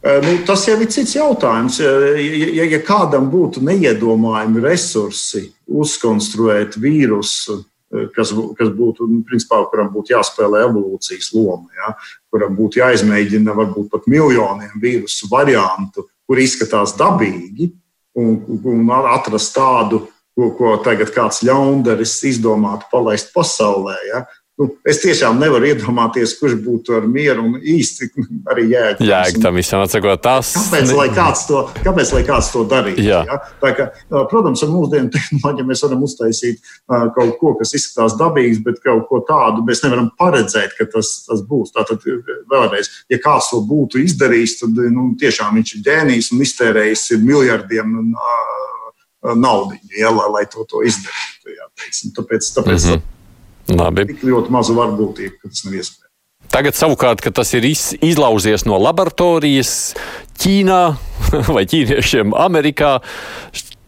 Uh, nu, tas jau ir cits jautājums. Ja, ja, ja kādam būtu neiedomājami resursi uzkonstruēt vīrusu, uh, kas, kas būtu, nu, principā, kuram būtu jāspēlē evolūcijas loma, ja, kuram būtu jāizmēģina varbūt pat miljoniem vīrusu variantu, kur izskatās dabīgi, un, un atrast tādu ko, ko tagad kāds ļaundaris izdomātu palaist pasaulē. Ja? Nu, es tiešām nevaru iedomāties, kurš būtu ar mieru un īsti *laughs* arī jēga. Jēga tam visam atsakot, tas. Kāpēc, lai kāds to, kāpēc, lai kāds to darītu? Jā. Ja? Tā kā, protams, ar mūsdienu *laughs* tehnoloģiju mēs varam uztaisīt kaut ko, kas izskatās dabīgs, bet kaut ko tādu mēs nevaram paredzēt, ka tas, tas būs. Tātad, vēlreiz, ja kāds to būtu izdarījis, tad nu, tiešām viņš ir ģēnijs un iztērējis miljardiem. Un, Uh, naudu, ja, lai, lai to, to izdarītu. Jā, teiksim. tāpēc tāpēc mm -hmm. Labi. tik ļoti maza varbūtība, ka tas nav iespējams. Tagad, savukārt, kad tas ir iz, izlauzies no laboratorijas Ķīnā *laughs* vai ķīniešiem Amerikā,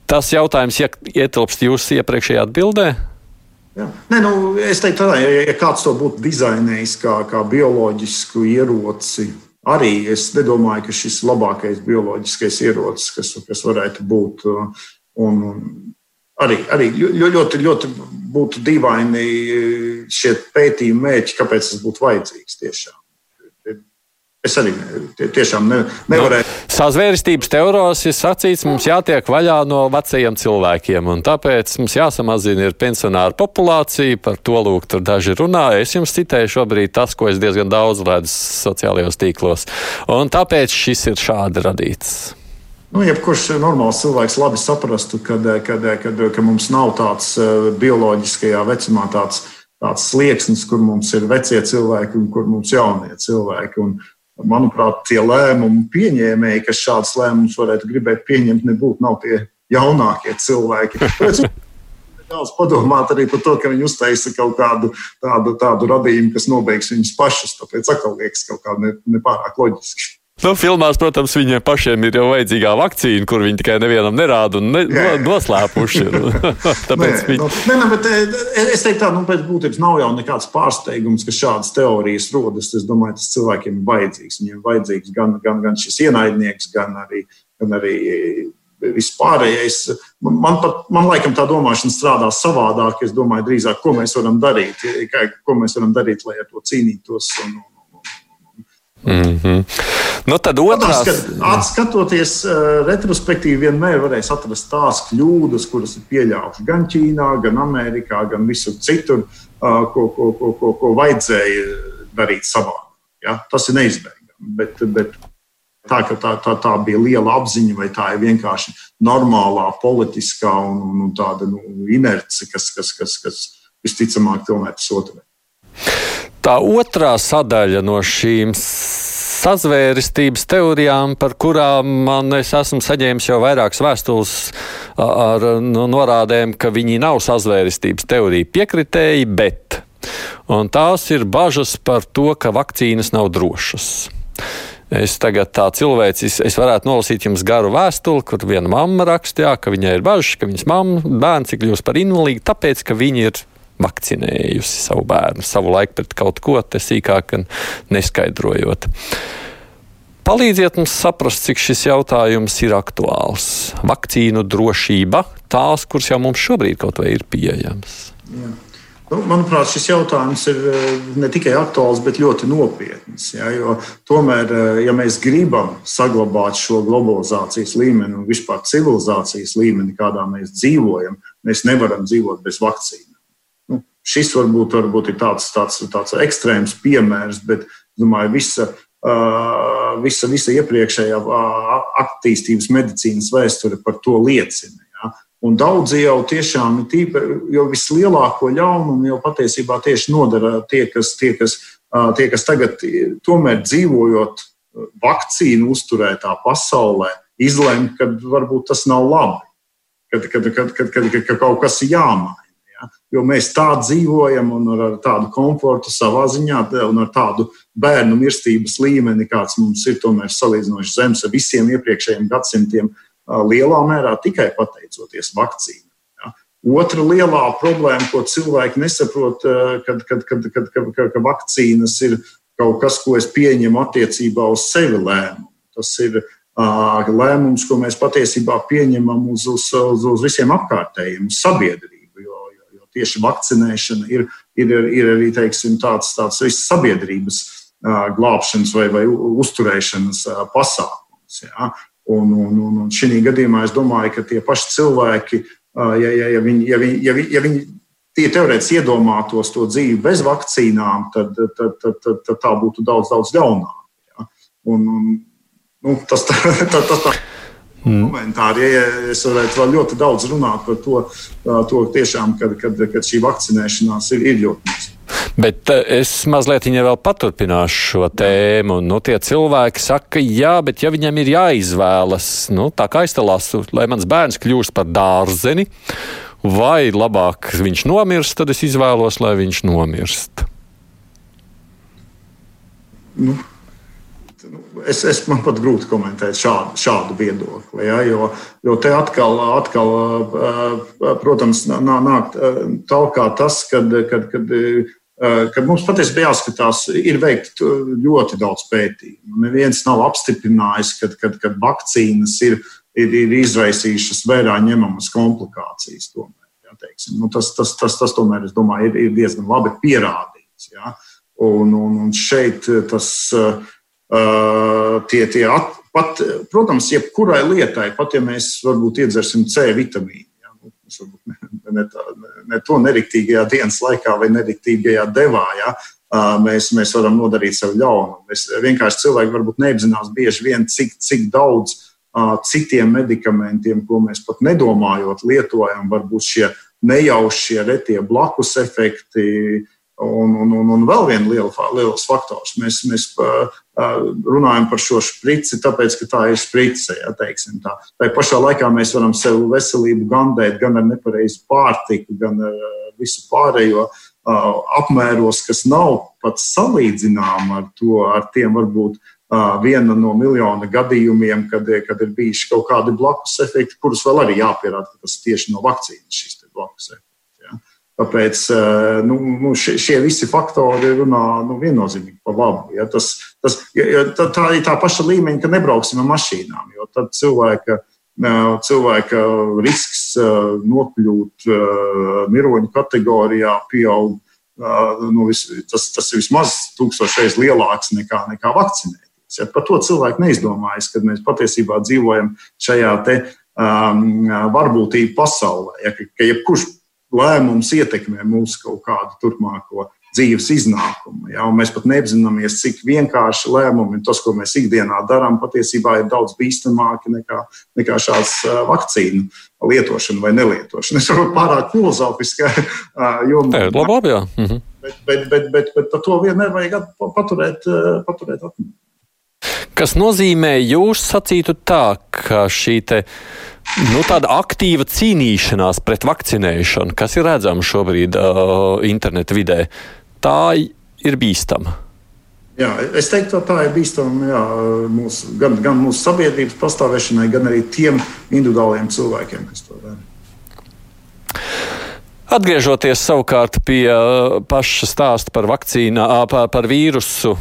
tas jautājums ietilpst jūsu iepriekšējā atbildē. Jā. Nē, nu, es teiktu, tā, ja, ja kāds to būtu dizainējis kā, kā bioloģisku ieroci, arī es nedomāju, ka šis ir labākais bioloģiskais ierocis, kas, kas varētu būt Un arī, arī ļoti, ļoti būtu dīvaini šie pētījumi mērķi, kāpēc tas būtu vajadzīgs tiešām. Es arī tiešām ne, nevarēju. Nu, Sazvērstības teorijās ir sacīts, mums jātiek vaļā no vecajiem cilvēkiem, un tāpēc mums jāsamazina ir pensionāru populācija. Par to lūk, tur daži runā. Es jums citēju šobrīd tas, ko es diezgan daudz redzu sociālajos tīklos. Un tāpēc šis ir šādi radīts. Nu, jebkurš normāls cilvēks labi saprastu, kad, kad, kad, ka mums nav tāds eh, bioloģiskajā vecumā tāds, tāds slieksnis, kur mums ir vecie cilvēki un kur mums ir jaunie cilvēki. Un, manuprāt, tie lēmumu pieņēmēji, kas šādus lēmumus varētu gribēt pieņemt, nebūtu nav tie jaunākie cilvēki. *laughs* Daudz padomāt arī par to, ka viņi uztaisa kaut kādu tādu, tādu radījumu, kas nobeigs viņus pašus. Tāpēc atkal liekas kaut kā nepārāk ne loģiski. Nu, filmās, protams, viņiem pašiem ir jau vajadzīgā vakcīna, kur viņi tikai nevienam nerāda un ne, no, noslēpuši. *laughs* Tāpēc nē, viņi... nu, nē, nē, bet, eh, es teiktu, tā, nu, pēc būtības nav jau nekāds pārsteigums, ka šādas teorijas rodas. Es domāju, tas cilvēkiem ir vajadzīgs. Viņiem ir vajadzīgs gan, gan, gan šis ienaidnieks, gan arī, gan arī vispārējais. Man, pat, man laikam tā domāšana strādā savādāk. Es domāju, drīzāk, ko mēs varam darīt, kā, ko mēs varam darīt, lai ar to cīnītos. Un, Mm -hmm. nu, tad otrās... Protams, skatoties uh, retrospektīvi, vienmēr varēs atrast tās kļūdas, kuras ir pieļautas gan Ķīnā, gan Amerikā, gan visur citur, uh, ko, ko, ko, ko, ko vajadzēja darīt savādāk. Ja? Tas ir neizbēgami. Bet, bet tā, tā, tā, tā bija liela apziņa, vai tā ir vienkārši normālā politiskā un, un tāda nu, inerce, kas, kas, kas, kas visticamāk tomēr tas otrs. Tā otrā sadaļa no šīm sazvērestības teorijām, par kurām man es esmu saņēmis jau vairākas vēstules ar no, norādēm, ka viņi nav sazvērestības teorija piekritēji, bet tās ir bažas par to, ka vakcīnas nav drošas. Es tagad tā cilvēcis, es varētu nolasīt jums garu vēstuli, kur viena mamma rakstīja, ka viņai ir bažas, ka viņas mamma bērns ir kļuvusi par invalīdu, tāpēc, ka viņi ir vakcinējusi savu bērnu savu laiku pret kaut ko, te sīkāk neskaidrojot. Palīdziet mums saprast, cik šis jautājums ir aktuāls. Vakcīnu drošība, tās, kuras jau mums šobrīd kaut vai ir pieejamas. Jā. Nu, manuprāt, šis jautājums ir eh, ne tikai aktuāls, bet ļoti nopietns. Ja, tomēr, eh, ja mēs gribam saglabāt šo globalizācijas līmeni un vispār civilizācijas līmeni, kādā mēs dzīvojam, mēs nevaram dzīvot bez vakcīnām. Šis varbūt, varbūt ir tāds, tāds, tāds ekstrēms piemērs, bet domāju, visa, visa, visa iepriekšējā attīstības medicīnas vēsture par to liecina. Un daudzi jau tiešām ir tīpaši, jo vislielāko ļaunumu jau patiesībā tieši nodara tie, kas, tie, kas, tie, kas tagad, tomēr dzīvojot vakcīnu uzturētā pasaulē, izlemj, ka varbūt tas nav labi, kad, kad, kad, kad, kad, kad kaut kas ir jāmaina. Jo mēs tā dzīvojam un ar tādu komfortu savā ziņā, un ar tādu bērnu mirstības līmeni, kāds mums ir, tomēr salīdzinoši zems ar visiem iepriekšējiem gadsimtiem lielā mērā tikai pateicoties vakcīnai. Otra lielā problēma, ko cilvēki nesaprot, kad, kad, kad, kad, kad, kad, kad vakcīnas ir kaut kas, ko es pieņemu attiecībā uz sevi lēmumu. Tas ir uh, lēmums, ko mēs patiesībā pieņemam uz, uz, uz, uz visiem apkārtējiem, uz sabiedrību. Tieši vakcinēšana ir, ir, ir arī teiksim, tāds, tāds visas sabiedrības glābšanas vai, vai uzturēšanas pasākums. Ja. Un, un, un, un šī gadījumā es domāju, ka tie paši cilvēki, ja, ja, ja viņi, ja viņi, ja viņi, ja viņi tie teorētiski iedomātos to dzīvi bez vakcīnām, tad, tad, tad, tad, tad tā būtu daudz, daudz ļaunāk. Ja? Un, un, nu, tas tā, *laughs* tā, tā, tā. Mm. Komentāri, ja es varētu vēl ļoti daudz runāt par to, to tiešām, kad, kad, kad šī vakcinēšanās ir, ir ļoti maza. Bet eh, es mazliet vēl paturpināšu šo tēmu. Nu, tie cilvēki saka, jā, bet ja viņam ir jāizvēlas, nu, tā kā aizstālās, lai mans bērns kļūst par dārzeni, vai labāk viņš nomirst, tad es izvēlos, lai viņš nomirst. Nu. Es, es man pat grūti komentēt šādu, šādu viedokli. Ja, jo, jo te atkal, atkal protams, nāk tālāk tas, kad, kad, kad Eh, ka mums patiesībā jāskatās, ir veikti ļoti daudz pētījumu. Neviens nav apstiprinājis, ka, kad, kad vakcīnas ir, ir, ir izraisījušas vērā ņemamas komplikācijas. Tomēr, teiksim. nu, tas, tas, tas, tas tomēr, es domāju, ir, ir diezgan labi pierādīts. Jā. Un, un, un šeit tas uh, tie, tie at, pat, protams, jebkurai lietai, pat ja mēs varbūt iedzersim C vitamīnu Mēs varbūt ne, tā, ne to neriktīgajā dienas laikā vai neriktīgajā devā. Ja? Mēs, mēs varam nodarīt sev ļaunu. Mēs vienkārši cilvēki varbūt neapzinās bieži vien, cik, cik daudz citiem medikamentiem, ko mēs pat nedomājot lietojam, varbūt šie nejaušie, retie blakus efekti, Un, un, un, un vēl viens liel, liels faktors. Mēs, mēs runājam par šo sprici, tāpēc, ka tā ir sprice. Ja, tā. tā pašā laikā mēs varam sev veselību gandēt gan ar nepareizu pārtiku, gan ar visu pārējo apmēros, kas nav pat salīdzināma ar to, ar tiem varbūt viena no miljona gadījumiem, kad, kad ir bijuši kaut kādi blakus efekti, kurus vēl arī jāpierāda, ka tas tieši no vakcīnas šis blakus efekts. Tāpēc eh, nu, nu, šie visi faktori runā nu, viennozīmīgi par labu. Ja, tas, tas, ja, tā, tā ir tā paša līmeņa, ka nebrauksim ar mašīnām, jo tad cilvēka, cilvēka risks nokļūt miroņu kategorijā pieaug. Nu, vis, tas, tas ir vismaz tūkstošreiz lielāks nekā, nekā vakcinēties. Ja, par to cilvēku neizdomājas, kad mēs patiesībā dzīvojam šajā te, um, varbūtību pasaulē. Ja, ka, ka jebkurš lēmums ietekmē mūsu kaut kādu turpmāko dzīves iznākumu. Ja? Un mēs pat neapzināmies, cik vienkārši lēmumi, tas, ko mēs ikdienā darām, patiesībā ir daudz bīstamāki nekā, nekā šāds vakcīnu lietošana vai nelietošana. Es varu pārāk filozofiski jomā. Labi, jā. Mhm. Bet, bet, bet, bet, bet par to vien nevajag paturēt, paturēt atmiņā. Kas nozīmē, jūs sacītu tā, ka šī te Nu, tāda aktīva cīnīšanās pret vakcinēšanu, kas ir redzama šobrīd uh, interneta vidē, tā ir bīstama. Jā, es teiktu, ka tā ir bīstama jā, mūsu, gan, gan mūsu sabiedrības pastāvēšanai, gan arī tiem individuāliem cilvēkiem, kas to dara. Atgriežoties savukārt pie paša stāsta par vakcīnu, par, par vīrusu,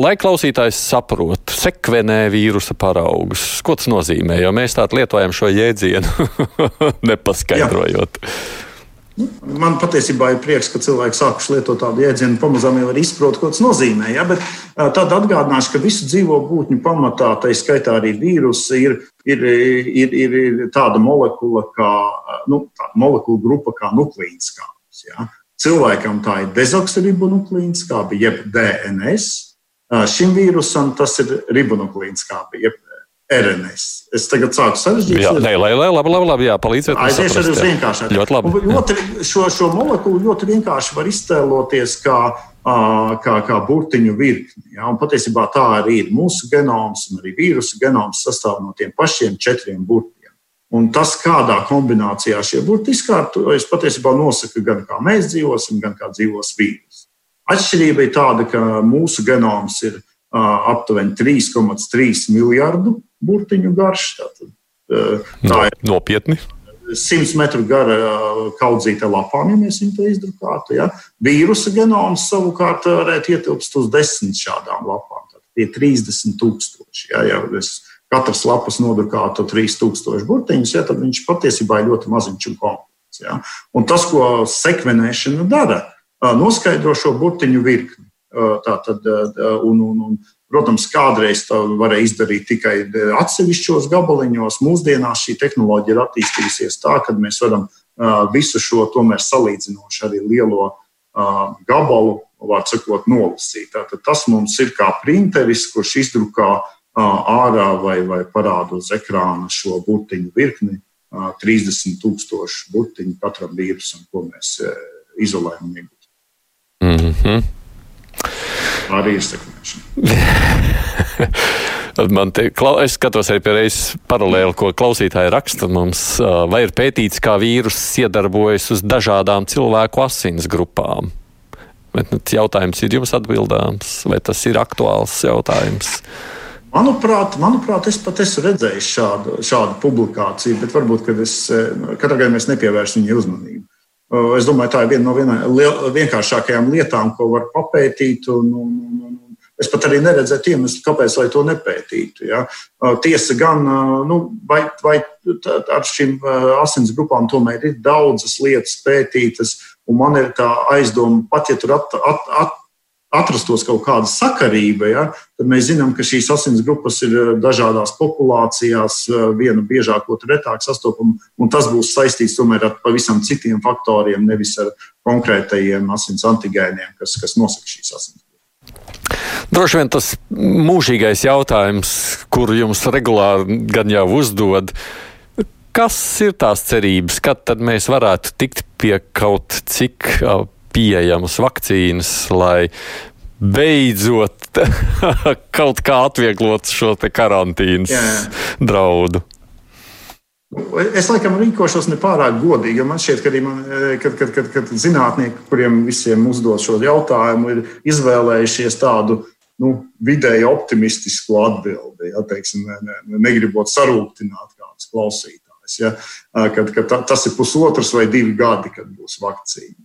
lai klausītājs saprotu, sekvenē vīrusa paraugus. Ko tas nozīmē? Jo mēs tādu lietojam šo jēdzienu, *laughs* nepaskaidrojot. Jā. Man patiesībā ir prieks, ka cilvēki sākuši lietot tādu jēdzienu, pamazām jau izprot, ko tas nozīmē. Ja? Bet tad atgādināšu, ka visu dzīvo būtņu pamatā, tā skaitā arī vīrusi, ir, ir, ir, ir tāda molekula, kā, nu, tāda molekula grupa kā nukleīnskābes. Ja? Cilvēkam tā ir dezoksiribonukleīnskābe, jeb DNS. Šim vīrusam tas ir ribonukleīnskābe, jeb RNS. Es tagad sāku sarežģīt. Jā, nē, lai, lai, labi, labi, labi jā, palīdziet. Aiziešu arī uz vienkāršāku. Ļoti labi. Ļoti, šo, šo molekulu ļoti vienkārši var iztēloties kā, kā, kā burtiņu virkni. Ja? Un patiesībā tā arī ir. Mūsu genoms un arī vīrusu genoms sastāv no tiem pašiem četriem burtiem. Un tas, kādā kombinācijā šie burti izkārtojas, patiesībā nosaka gan kā mēs dzīvosim, gan kā dzīvos vīrus. Atšķirība ir tāda, ka mūsu genoms ir aptuveni 3,3 miljardu burtiņu garš. Tātad, tā ir nopietni. 100 metru gara kaudzīta lapām, ja mēs viņu to izdrukātu. Ja? Vīrusa genoms savukārt varētu ietilpst uz desmit šādām lapām. Tad tie 30 tūkstoši. Ja, ja katras lapas nodrukātu 3000 burtiņus, ja, tad viņš patiesībā ir ļoti maziņš un komplekss. Ja? Un tas, ko sekvenēšana dara, noskaidro šo burtiņu virkni. Tātad, un, un, un, protams, kādreiz to varēja izdarīt tikai atsevišķos gabaliņos. Mūsdienās šī tehnoloģija ir attīstījusies tā, ka mēs varam visu šo tomēr salīdzinoši arī lielo gabalu, var sakot, nolasīt. Tātad tas mums ir kā printeris, kurš izdrukā ārā vai, vai parāda uz ekrāna šo burtiņu virkni. 30,000 burtiņu katram vīrusam, ko mēs izolējam. Mm -hmm arī ir sekmēšana. Man te, es skatos arī reizes paralēli, ko klausītāji raksta mums, vai ir pētīts, kā vīrus iedarbojas uz dažādām cilvēku asins grupām. Bet nu, jautājums ir jums atbildāms, vai tas ir aktuāls jautājums? Manuprāt, manuprāt, es pat esmu redzējis šādu, šādu publikāciju, bet varbūt es, katrā gadījumā es nepievēršu viņai uzmanību. Es domāju, tā ir viena no vienā, vienkāršākajām lietām, ko var papētīt. Un, un, Es pat arī neredzēju iemeslu, kāpēc to nepētītu. Ja. Tiesa gan, nu, vai, vai ar šīm asins grupām tomēr ir daudzas lietas pētītas, un man ir tā aizdoma, pat ja tur at, at, at, atrastos kaut kāda sakarība, ja, tad mēs zinām, ka šīs asins grupas ir dažādās populācijās, viena biežāk, otra retāk sastopama, un tas būs saistīts tomēr ar pavisam citiem faktoriem, nevis ar konkrētajiem asins antigēniem, kas, kas nosaka šīs asins. Droši vien tas mūžīgais jautājums, kuru jums regulāri gan jau uzdod, kas ir tās cerības, kad tad mēs varētu tikt pie kaut cik pieejamas vakcīnas, lai beidzot *laughs* kaut kā atvieglot šo karantīnas Jā. draudu. Es laikam rīkošos nepārāk godīgi, jo man šķiet, ka arī man, kad, kad, kad, kad zinātnieki, kuriem visiem uzdod šo jautājumu, ir izvēlējušies tādu nu, vidēji optimistisku atbildi. Ja, teiksim, ne, ne, negribot sarūktināt kādus klausītājus. Ja, kad, kad tas ir pusotrs vai divi gadi, kad būs vakcīna.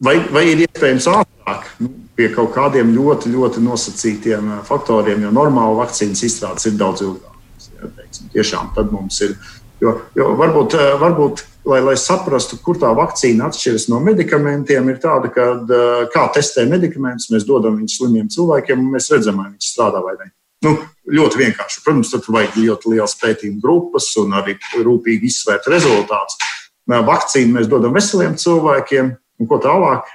Vai, vai ir iespējams ātrāk nu, pie kaut kādiem ļoti, ļoti nosacītiem faktoriem, jo normāli vakcīnas izstrādes ir daudz ilgākas. Teiksim, tiešām tad mums ir. Jo, jo varbūt, varbūt lai, lai saprastu, kur tā vakcīna atšķiras no medikamentiem, ir tāda, ka kā testē medikamentus, mēs dodam viņus slimiem cilvēkiem, un mēs redzam, vai viņi strādā vai nē. Nu, ļoti vienkārši. Protams, tur vajag ļoti liels pētījuma grupas un arī rūpīgi izsvērt rezultātus vakcīnu mēs dodam veseliem cilvēkiem, un ko tālāk?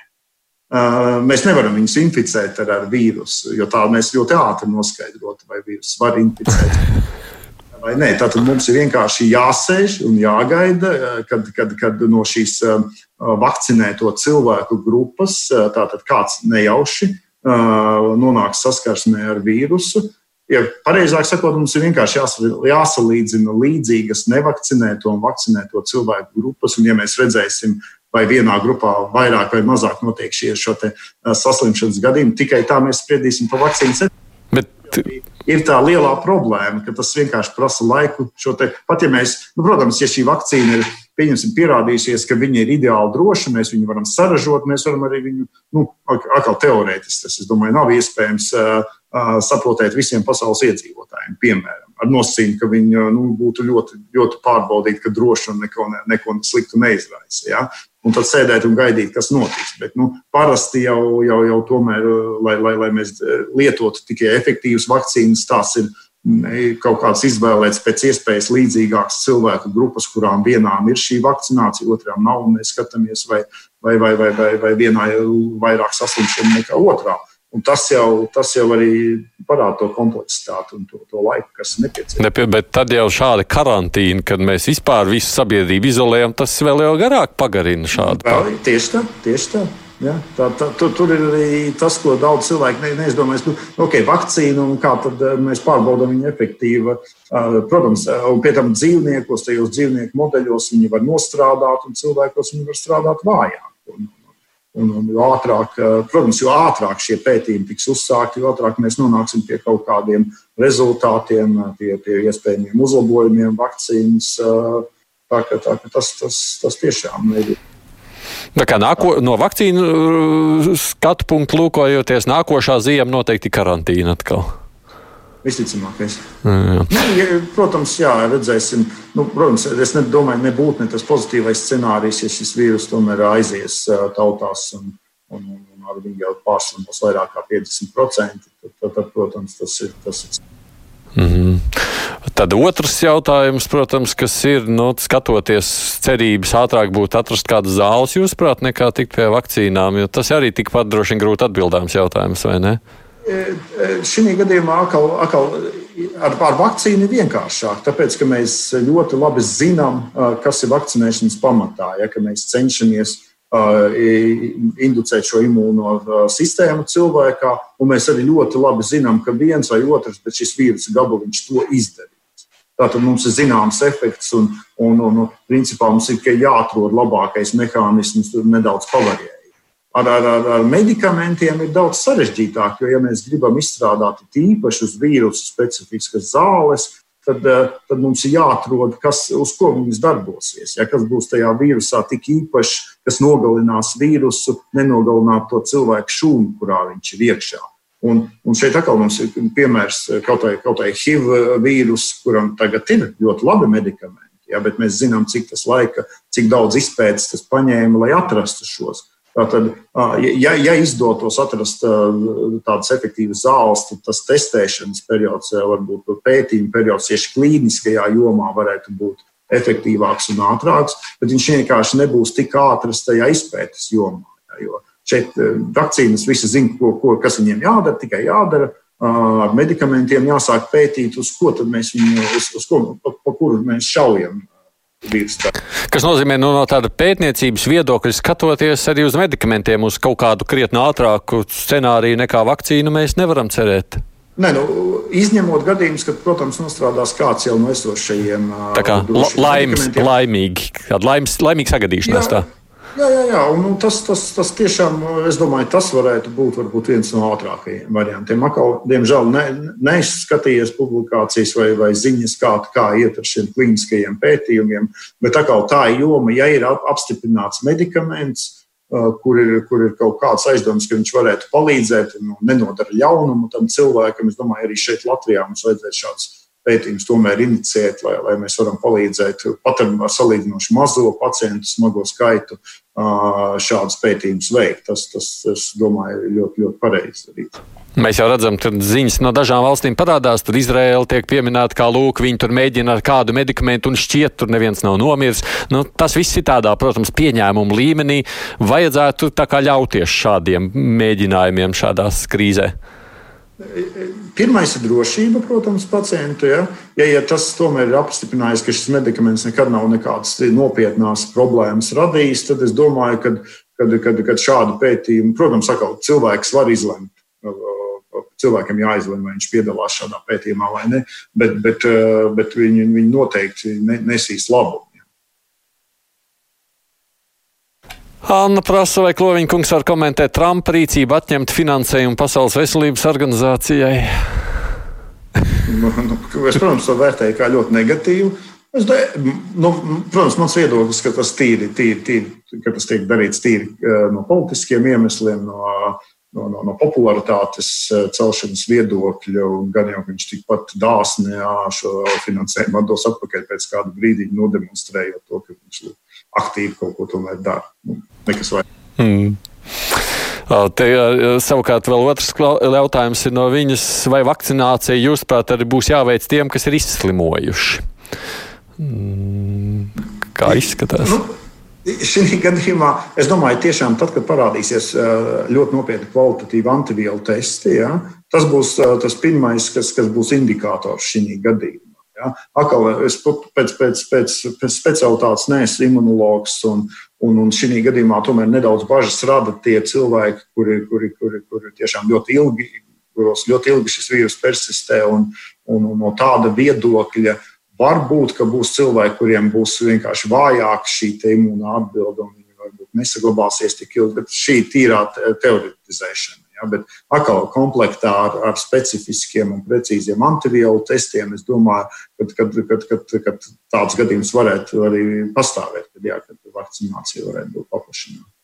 Mēs nevaram viņus inficēt ar, ar vīrusu, jo tā mēs ļoti ātri noskaidrotu, vai vīrusu var inficēt. *laughs* Vai nē, tātad mums ir vienkārši jāsēž un jāgaida, kad, kad, kad no šīs vakcinēto cilvēku grupas kāds nejauši nonāks saskarsmē ar vīrusu Ja pareizāk sakot, mums ir vienkārši jāsalīdzina līdzīgas nevakcinēto un vakcinēto cilvēku grupas. Un, ja mēs redzēsim, vai vienā grupā vairāk vai mazāk notiek šie saslimšanas gadījumi, tikai tā mēs spriedīsim par vakcīnu. Bet... Ir tā lielā problēma, ka tas vienkārši prasa laiku. Te, pat ja mēs, nu, protams, ja šī vakcīna ir pieņemsim, pierādīsies, ka viņi ir ideāli droši, mēs viņu varam saražot, mēs varam arī viņu, nu, atkal teorētiski, tas, es domāju, nav iespējams saprotēt visiem pasaules iedzīvotājiem, piemēram, ar nosacījumu, ka viņi nu, būtu ļoti, ļoti pārbaudīti, ka droši un neko, neko sliktu neizraisa. Ja? Un tad sēdēt un gaidīt, kas notiks. Bet nu, parasti jau, jau, jau tomēr, lai, lai, lai mēs lietotu tikai efektīvas vakcīnas, tās ir kaut kāds izvēlēts pēc iespējas līdzīgākas cilvēku grupas, kurām vienām ir šī vakcinācija, otrām nav. Mēs skatāmies, vai, vai, vai, vai, vai, vai vienā ir vairāk saslimšanu nekā otrā. Un tas jau, tas jau arī parāda to kompleksitāti un to, to laiku, kas ir nepieciešams. Nepie, bet tad jau šāda karantīna, kad mēs vispār visu sabiedrību izolējam, tas vēl jau garāk pagarina šādu. Vēl, tieši tā, tieši tā. Ja, tā, tā, tur, tur ir arī tas, ko daudz cilvēku ne, neizdomājas. Nu, ok, vakcīna un kā tad eh, mēs pārbaudām viņa efektīvu. Uh, protams, eh, un pie tam dzīvniekos, tajos dzīvnieku modeļos viņi var nostrādāt, un cilvēkos viņi var strādāt vājāk. Un, un, un jo ātrāk, protams, jo ātrāk šie pētījumi tiks uzsākti, jo ātrāk mēs nonāksim pie kaut kādiem rezultātiem, pie, pie iespējamiem uzlabojumiem vakcīnas. Tā, ka, tā, ka tas, tas, tas tiešām ir. Tā kā nāko, no vakcīnu skatu punktu lūkojoties, nākošā ziema noteikti karantīna atkal. Visticamākais. Nu, ja, protams, jā, redzēsim. Nu, protams, es nedomāju, nebūtu ne tas pozitīvais scenārijs, ja šis vīrus tomēr aizies uh, tautās un, un, un ar viņu jau pārslimos vairāk kā 50%. Tad, tad, tad protams, tas ir. Tas ir Mm -hmm. Tad otrs jautājums, protams, kas ir, nu, skatoties cerības ātrāk būtu atrast kādu zāles, jūsuprāt, nekā tikt pie vakcīnām, jo tas arī tikpat droši vien grūti atbildāms jautājums, vai ne? E, šī gadījumā atkal, atkal ar, ar vakcīnu ir vienkāršāk, tāpēc, ka mēs ļoti labi zinām, kas ir vakcinēšanas pamatā, ja mēs cenšamies inducēt šo imūno sistēmu cilvēkā, un mēs arī ļoti labi zinām, ka viens vai otrs, šis vīrusu gabaliņš to izdarīs. Tātad mums ir zināms efekts, un, un, un, principā mums ir jāatrod labākais mehānisms, nedaudz pavarēt. Ar, ar, ar, ar medikamentiem ir daudz sarežģītāk, jo, ja mēs gribam izstrādāt tīpaši uz vīrusu specifiskas zāles, tad, eh, tad mums ir jāatrod, kas, uz ko viņas darbosies. Ja, kas būs tajā vīrusā tik īpašs, kas nogalinās vīrusu, nenogalināt to cilvēku šūnu, kurā viņš ir iekšā. Un, un šeit atkal mums ir piemērs eh, kaut vai HIV vīrus, kuram tagad ir ļoti labi medikamenti. Ja, bet mēs zinām, cik laika, cik daudz izpētes tas paņēma, lai atrastu šos. Tātad, ja, ja izdotos atrast tādas efektīvas zāles, tad tas testēšanas periods, varbūt pētījuma periods tieši klīniskajā jomā varētu būt efektīvāks un ātrāks, bet viņš vienkārši nebūs tik ātrs tajā izpētes jomā. Jo šeit vakcīnas visi zina, ko, ko, kas viņiem jādara, tikai jādara. Ar medikamentiem jāsāk pētīt, uz ko mēs viņu, uz, uz ko, pa, pa kuru mēs šaujam. Kas nozīmē, nu, no tāda pētniecības viedokļa skatoties arī uz medikamentiem, uz kaut kādu krietni ātrāku scenāriju nekā vakcīnu, mēs nevaram cerēt. Nē, nu, izņemot gadījumus, kad, protams, nostrādās kāds jau no esošajiem. Tā kā laimes, laimīgi, laimes, laimīgi sagadīšanās. Jā, tā. Jā, jā, jā. Un, nu, tas, tas, tas tiešām, es domāju, tas varētu būt varbūt, viens no ātrākajiem variantiem. Akal, diemžēl ne, neizskatījies publikācijas vai, vai ziņas, kā, kā iet ar šiem klīniskajiem pētījumiem, bet atkal tā joma, ja ir apstiprināts medikaments, kur ir, kur ir kaut kāds aizdoms, ka viņš varētu palīdzēt un nenodara ļaunumu tam cilvēkam, es domāju, arī šeit Latvijā mums vajadzētu šāds pētījums tomēr inicēt, lai, lai mēs varam palīdzēt pat ar salīdzinoši mazo pacientu smago skaitu šādus pētījumus veikt. Tas, tas, es domāju, ir ļoti, ļoti pareizi darīt. Mēs jau redzam, ka ziņas no dažām valstīm parādās. Tur Izraela tiek pieminēta, kā lūk, viņi tur mēģina ar kādu medikamentu, un šķiet, tur neviens nav nomiris. Nu, tas viss ir tādā, protams, pieņēmuma līmenī. Vajadzētu ļauties šādiem mēģinājumiem šādās krīzēs. Pirmais ir drošība, protams, pacientu. Ja? Ja, ja tas tomēr ir apstiprinājis, ka šis medikaments nekad nav nekādas nopietnas problēmas radījis, tad es domāju, ka kad, kad, kad šādu pētījumu, protams, atkal cilvēks var izlemt. Cilvēkam jāizlemj, vai viņš piedalās šādā pētījumā vai ne, bet, bet, bet viņi, viņi noteikti nesīs labumu. Anna prasa, vai Kloviņa kungs var komentēt Trumpa rīcību atņemt finansējumu Pasaules veselības organizācijai? nu, nu, es, protams, to vērtēju kā ļoti negatīvu. Es, nu, protams, mans viedoklis, ka tas, tīri, tīri, tīri, ka tas tiek darīts tīri no politiskiem iemesliem, no, no, no, no popularitātes celšanas viedokļa, un gan jau viņš tikpat dāsni šo finansējumu atdos atpakaļ pēc kāda brīdiņa, nodemonstrējot to, ka viņš aktīvi kaut ko tomēr dara. Nu, nekas vairāk. Mm. Te, savukārt, vēl otrs jautājums ir no viņas, vai vakcinācija, jūsuprāt, arī būs jāveic tiem, kas ir izslimojuši? Mm, kā izskatās? Nu, Šī gadījumā es domāju, tiešām tad, kad parādīsies ļoti nopietni kvalitatīvi antivielu testi, ja, tas būs tas pirmais, kas, kas būs indikators šī gadījumā. Ja. Akal, es pēc, pēc, pēc, pēc specialitātes neesmu imunologs, un, un, un šī gadījumā tomēr nedaudz bažas rada tie cilvēki, kuri, kuri, kuri, kuri tiešām ļoti ilgi, kuros ļoti ilgi šis vīrus persistē, un, un, un no tāda viedokļa Varbūt, ka būs cilvēki, kuriem būs vienkārši vājāka šī imūna atbilde, un viņi varbūt nesaglabāsies tik ilgi, bet šī ir tīrā teoretizēšana. Ja, bet atkal komplektā ar, ar specifiskiem un precīziem antivielu testiem, es domāju, ka kad, kad, kad, kad tāds gadījums varētu arī pastāvēt, kad, jā, kad vakcinācija varētu būt paplašināta.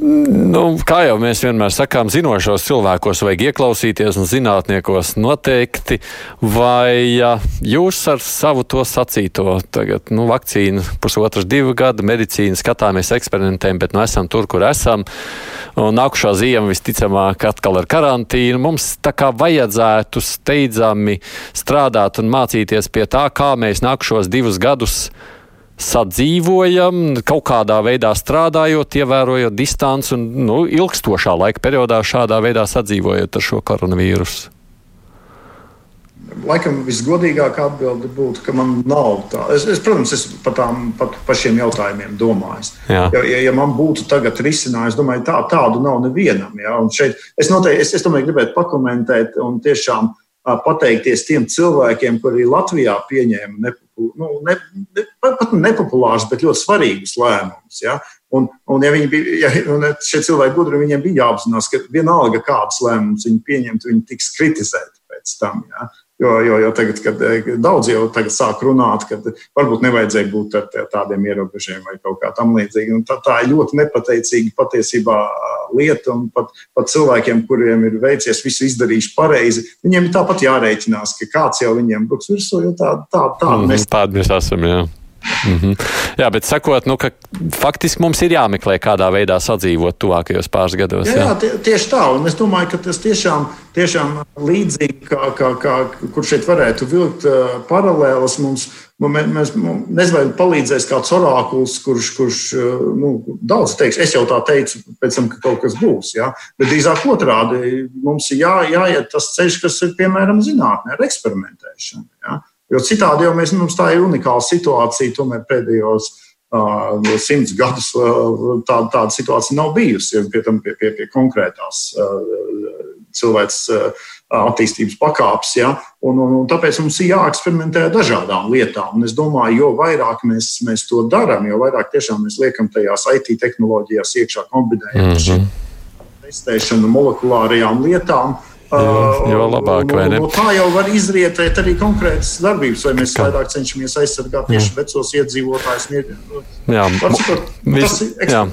Nu, kā jau mēs vienmēr sakām, zinošos cilvēkos vajag ieklausīties un zinātniekos noteikti. Vai jūs ar savu to sacīto, tagad nu, vakcīna pusotras divu gadu, medicīna skatāmies eksperimentēm, bet nu esam tur, kur esam. Un nākušā ziema visticamāk atkal ar karantīnu. Mums tā kā vajadzētu steidzami strādāt un mācīties pie tā, kā mēs nākušos divus gadus sadzīvojam, kaut kādā veidā strādājot, ievērojot distanci un nu, ilgstošā laika periodā šādā veidā sadzīvojot ar šo koronavīrusu? Laikam visgodīgākā atbilde būtu, ka man nav tā. Es, es protams, es par, tām, par, par šiem jautājumiem domāju. Ja, ja, ja man būtu tagad risinājums, domāju, tā, tādu nav nevienam. Ja? Un šeit es noteikti, es, es domāju, gribētu pakomentēt un tiešām pateikties tiem cilvēkiem, kuri Latvijā pieņēma nu, ne, ne, pat nepopulārus, bet ļoti svarīgus lēmumus. Ja? Un, un, ja bija, ja, un šie cilvēki gudri, viņiem bija jāapzinās, ka vienalga kādas lēmumus viņi pieņemtu, viņi tiks kritizēti pēc tam. Ja? Jo, jo, jo tagad, kad eh, daudz jau sāk runāt, ka varbūt nevajadzēja būt ar tādiem ierobežojumiem vai kaut kā tamlīdzīga. Tā, tā ir ļoti nepateicīga patiesībā lieta. Un pat, pat cilvēkiem, kuriem ir veicies visu izdarījuši pareizi, viņiem ir tāpat jārēķinās, ka kāds jau viņiem bruks virsū, jo tā, tā, tā mm, mēs, tādi mēs esam. Jā. Mm -hmm. Jā, bet sakot, nu, ka faktiski mums ir jāmeklē, kādā veidā sadzīvot tuvākajos pāris gados. Jā, jā tie, tieši tā. Un es domāju, ka tas tiešām, tiešām līdzīgi, kā, kā, kā, kur šeit varētu vilkt uh, paralēlas mums. Mēs, mēs nezinu, palīdzēs kāds orākuls, kurš, kurš nu, daudz teiks, es jau tā teicu, pēc tam, ka kaut kas būs. Ja? Bet drīzāk otrādi mums ir jā, jāiet tas ceļš, kas ir piemēram zinātnē, ar eksperimentēšanu. Ja? Jo citādi jau mēs, mums tā ir unikāla situācija, tomēr pēdējos uh, simts gadus uh, tā, tāda situācija nav bijusi. Pie, tam, pie, pie, pie konkrētās uh, cilvēks uh, attīstības pakāpes. Ja? Un, un, un tāpēc mums ir jāeksperimentē ar dažādām lietām. Un es domāju, jo vairāk mēs, mēs to darām, jo vairāk tiešām mēs liekam tajās IT tehnoloģijās iekšā kombinējot mm -hmm. testēšanu molekulārajām lietām. Jo, jo labāk, vai ne? No tā jau var izrietēt arī konkrētas darbības, vai mēs vairāk cenšamies aizsargāt tieši vecos iedzīvotājus. Jā, vis, jā.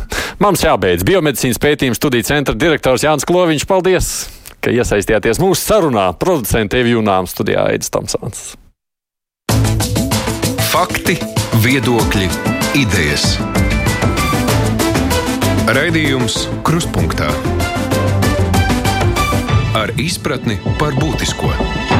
Mums jābeidz. Biomedicīnas pētījuma studiju centra direktors Jānis Kloviņš, paldies, ka iesaistījāties mūsu sarunā. Producents Evi Junām studijā Aidis Tamsāns. Fakti, viedokļi, idejas. Raidījums Krustpunktā ar izpratni par būtisko.